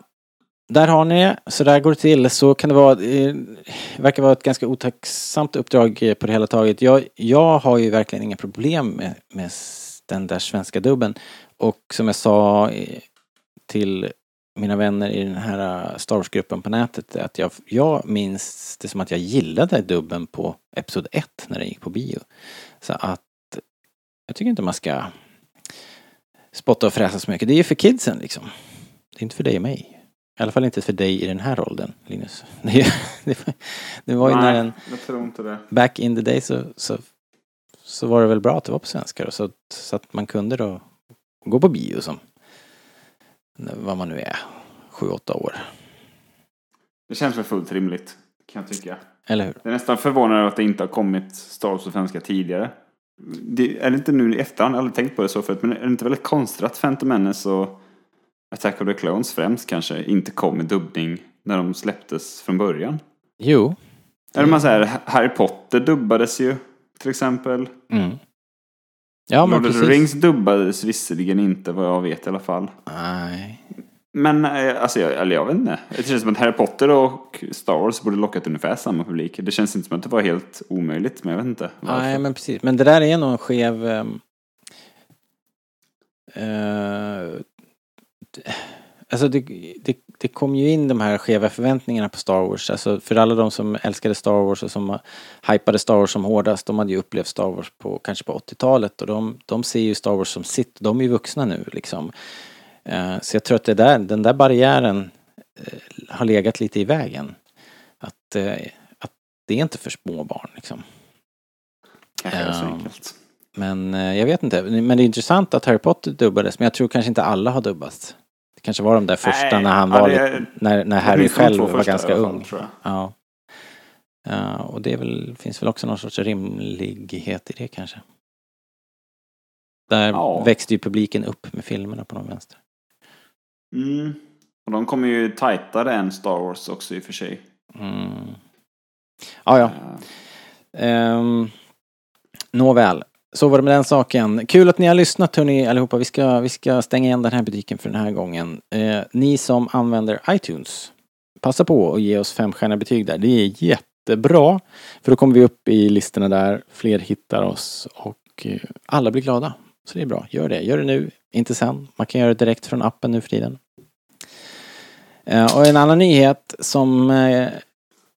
där har ni det. Så där går det till. Så kan det vara. Det verkar vara ett ganska otacksamt uppdrag eh, på det hela taget. Jag, jag har ju verkligen inga problem med, med den där svenska dubben. Och som jag sa eh, till mina vänner i den här eh, Star Wars-gruppen på nätet att jag, jag minns det som att jag gillade dubben på Episod 1 när den gick på bio. Så att jag tycker inte man ska spotta och fräsa så mycket. Det är ju för kidsen liksom. Det är inte för dig och mig. I alla fall inte för dig i den här åldern, Linus. Det, var- det var ju när den, jag tror inte det. back in the day så, så, så var det väl bra att det var på svenska då, så, så att man kunde då gå på bio som vad man nu är, sju, åtta år. Det känns väl fullt rimligt, kan jag tycka. Eller hur? Det är nästan förvånande att det inte har kommit Star Wars på svenska tidigare. Det, är det inte nu i efterhand, jag har aldrig tänkt på det så förut, men är det inte väldigt konstigt att Phantom Menace och Attack of the Clones främst kanske inte kom med dubbning när de släpptes från början? Jo. Eller man säger, Harry Potter dubbades ju till exempel. Mm. Ja, men Lord of the. Rings dubbades visserligen inte vad jag vet i alla fall. Nej. Men eh, alltså, jag, eller jag vet inte. Det känns som att Harry Potter och Star Wars borde lockat ungefär samma publik. Det känns inte som att det var helt omöjligt, men jag vet inte. varför. Nej, men precis. Men det där är nog en skev... d- alltså det, det, det kom ju in de här skeva förväntningarna på Star Wars. Alltså för alla de som älskade Star Wars och som hypade Star Wars som hårdast, de hade ju upplevt Star Wars på kanske på 80-talet och de, de ser ju Star Wars som sitt. De är ju vuxna nu liksom. Eh, så jag tror att det där, den där barriären eh, har legat lite i vägen. Att, eh, att det är inte för små barn liksom. Kanske är så enkelt. Men jag vet inte. Men det är intressant att Harry Potter dubbades. Men jag tror kanske inte alla har dubbats. Det kanske var de där första Nej, när han ja, var lite, är- när, när Harry själv var ganska fall, ung. Ja. Ja, och det väl, finns väl också någon sorts rimlighet i det kanske. Där Ja. växte ju publiken upp med filmerna på någon vänster. Mm. Och de kommer ju tajtare än Star Wars också i och för sig. Mm. Ja, ja. Eh, Ehm, nåväl, så var det med den saken. Kul att ni har lyssnat hörni allihopa. Vi ska, vi ska stänga igen den här butiken för den här gången. Eh, ni som använder iTunes, passa på att ge oss femstjärniga betyg där. Det är jättebra. För då kommer vi upp i listorna där, fler hittar oss och eh, alla blir glada. Så det är bra, gör det. Gör det nu, inte sen. Man kan göra det direkt från appen nu för tiden. Eh, och en annan nyhet som eh,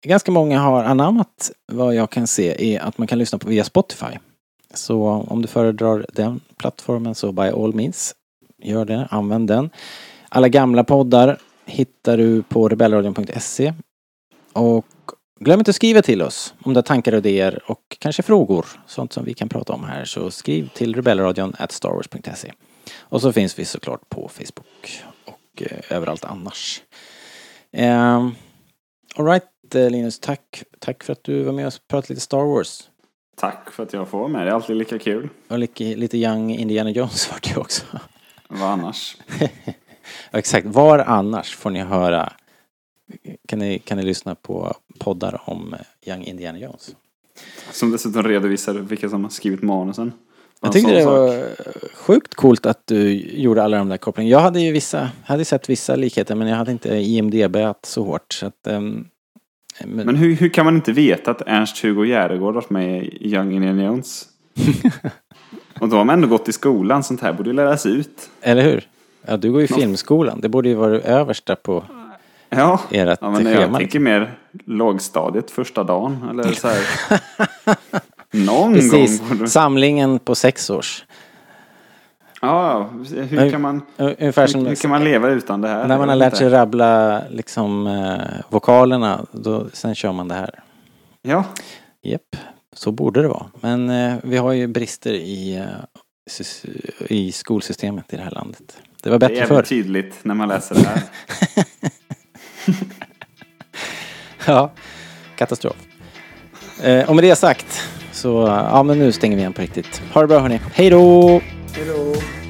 ganska många har anammat vad jag kan se är att man kan lyssna på via Spotify. Så om du föredrar den plattformen så by all means, gör det, använd den. Alla gamla poddar hittar du på rebellradion.se. Och glöm inte att skriva till oss om du har tankar och idéer och kanske frågor, sånt som vi kan prata om här. Så skriv till rebellradion at starwars.se. Och så finns vi såklart på Facebook och eh, överallt annars. Ehm, eh, Alright Linus, tack, tack för att du var med och pratade lite Star Wars tack för att jag får vara med. Det är alltid lika kul. Och lite, lite young Indiana Jones vart det också. Vad annars? Ja, Exakt, var annars får ni höra kan ni, kan ni lyssna på poddar om Young Indiana Jones? Som dessutom redovisar vilka som har skrivit manusen. Jag tyckte det sak. var sjukt coolt att du gjorde alla de där kopplingarna. Jag hade ju vissa, hade sett vissa likheter men jag hade inte IMDB så hårt. Så att, ehm, men, Men hur, hur kan man inte veta att Ernst-Hugo Järegård varit med i Young Indiana Jones? Och då har man ändå gått i skolan. Sånt här borde ju läras ut. Eller hur? Ja, du går ju filmskolan. Det borde ju vara översta på Ja, ert ja men jag tänker mer lågstadiet första dagen. Eller så här. Någon Precis, gång. samlingen på sex års. Ja, hur kan man, Ungefär hur, hur kan man leva utan det här? när man har lärt sig rabbla liksom eh, vokalerna, då, sen kör man det här. Ja, Japp, så borde det vara. Men eh, vi har ju brister i, eh, i skolsystemet i det här landet. Det var det är bättre förr. jävligt tydligt när man läser det här. Ja, katastrof. Eh, och med det sagt så, ja men nu stänger vi igen på riktigt. Ha det bra hörni. Hej då! Hello.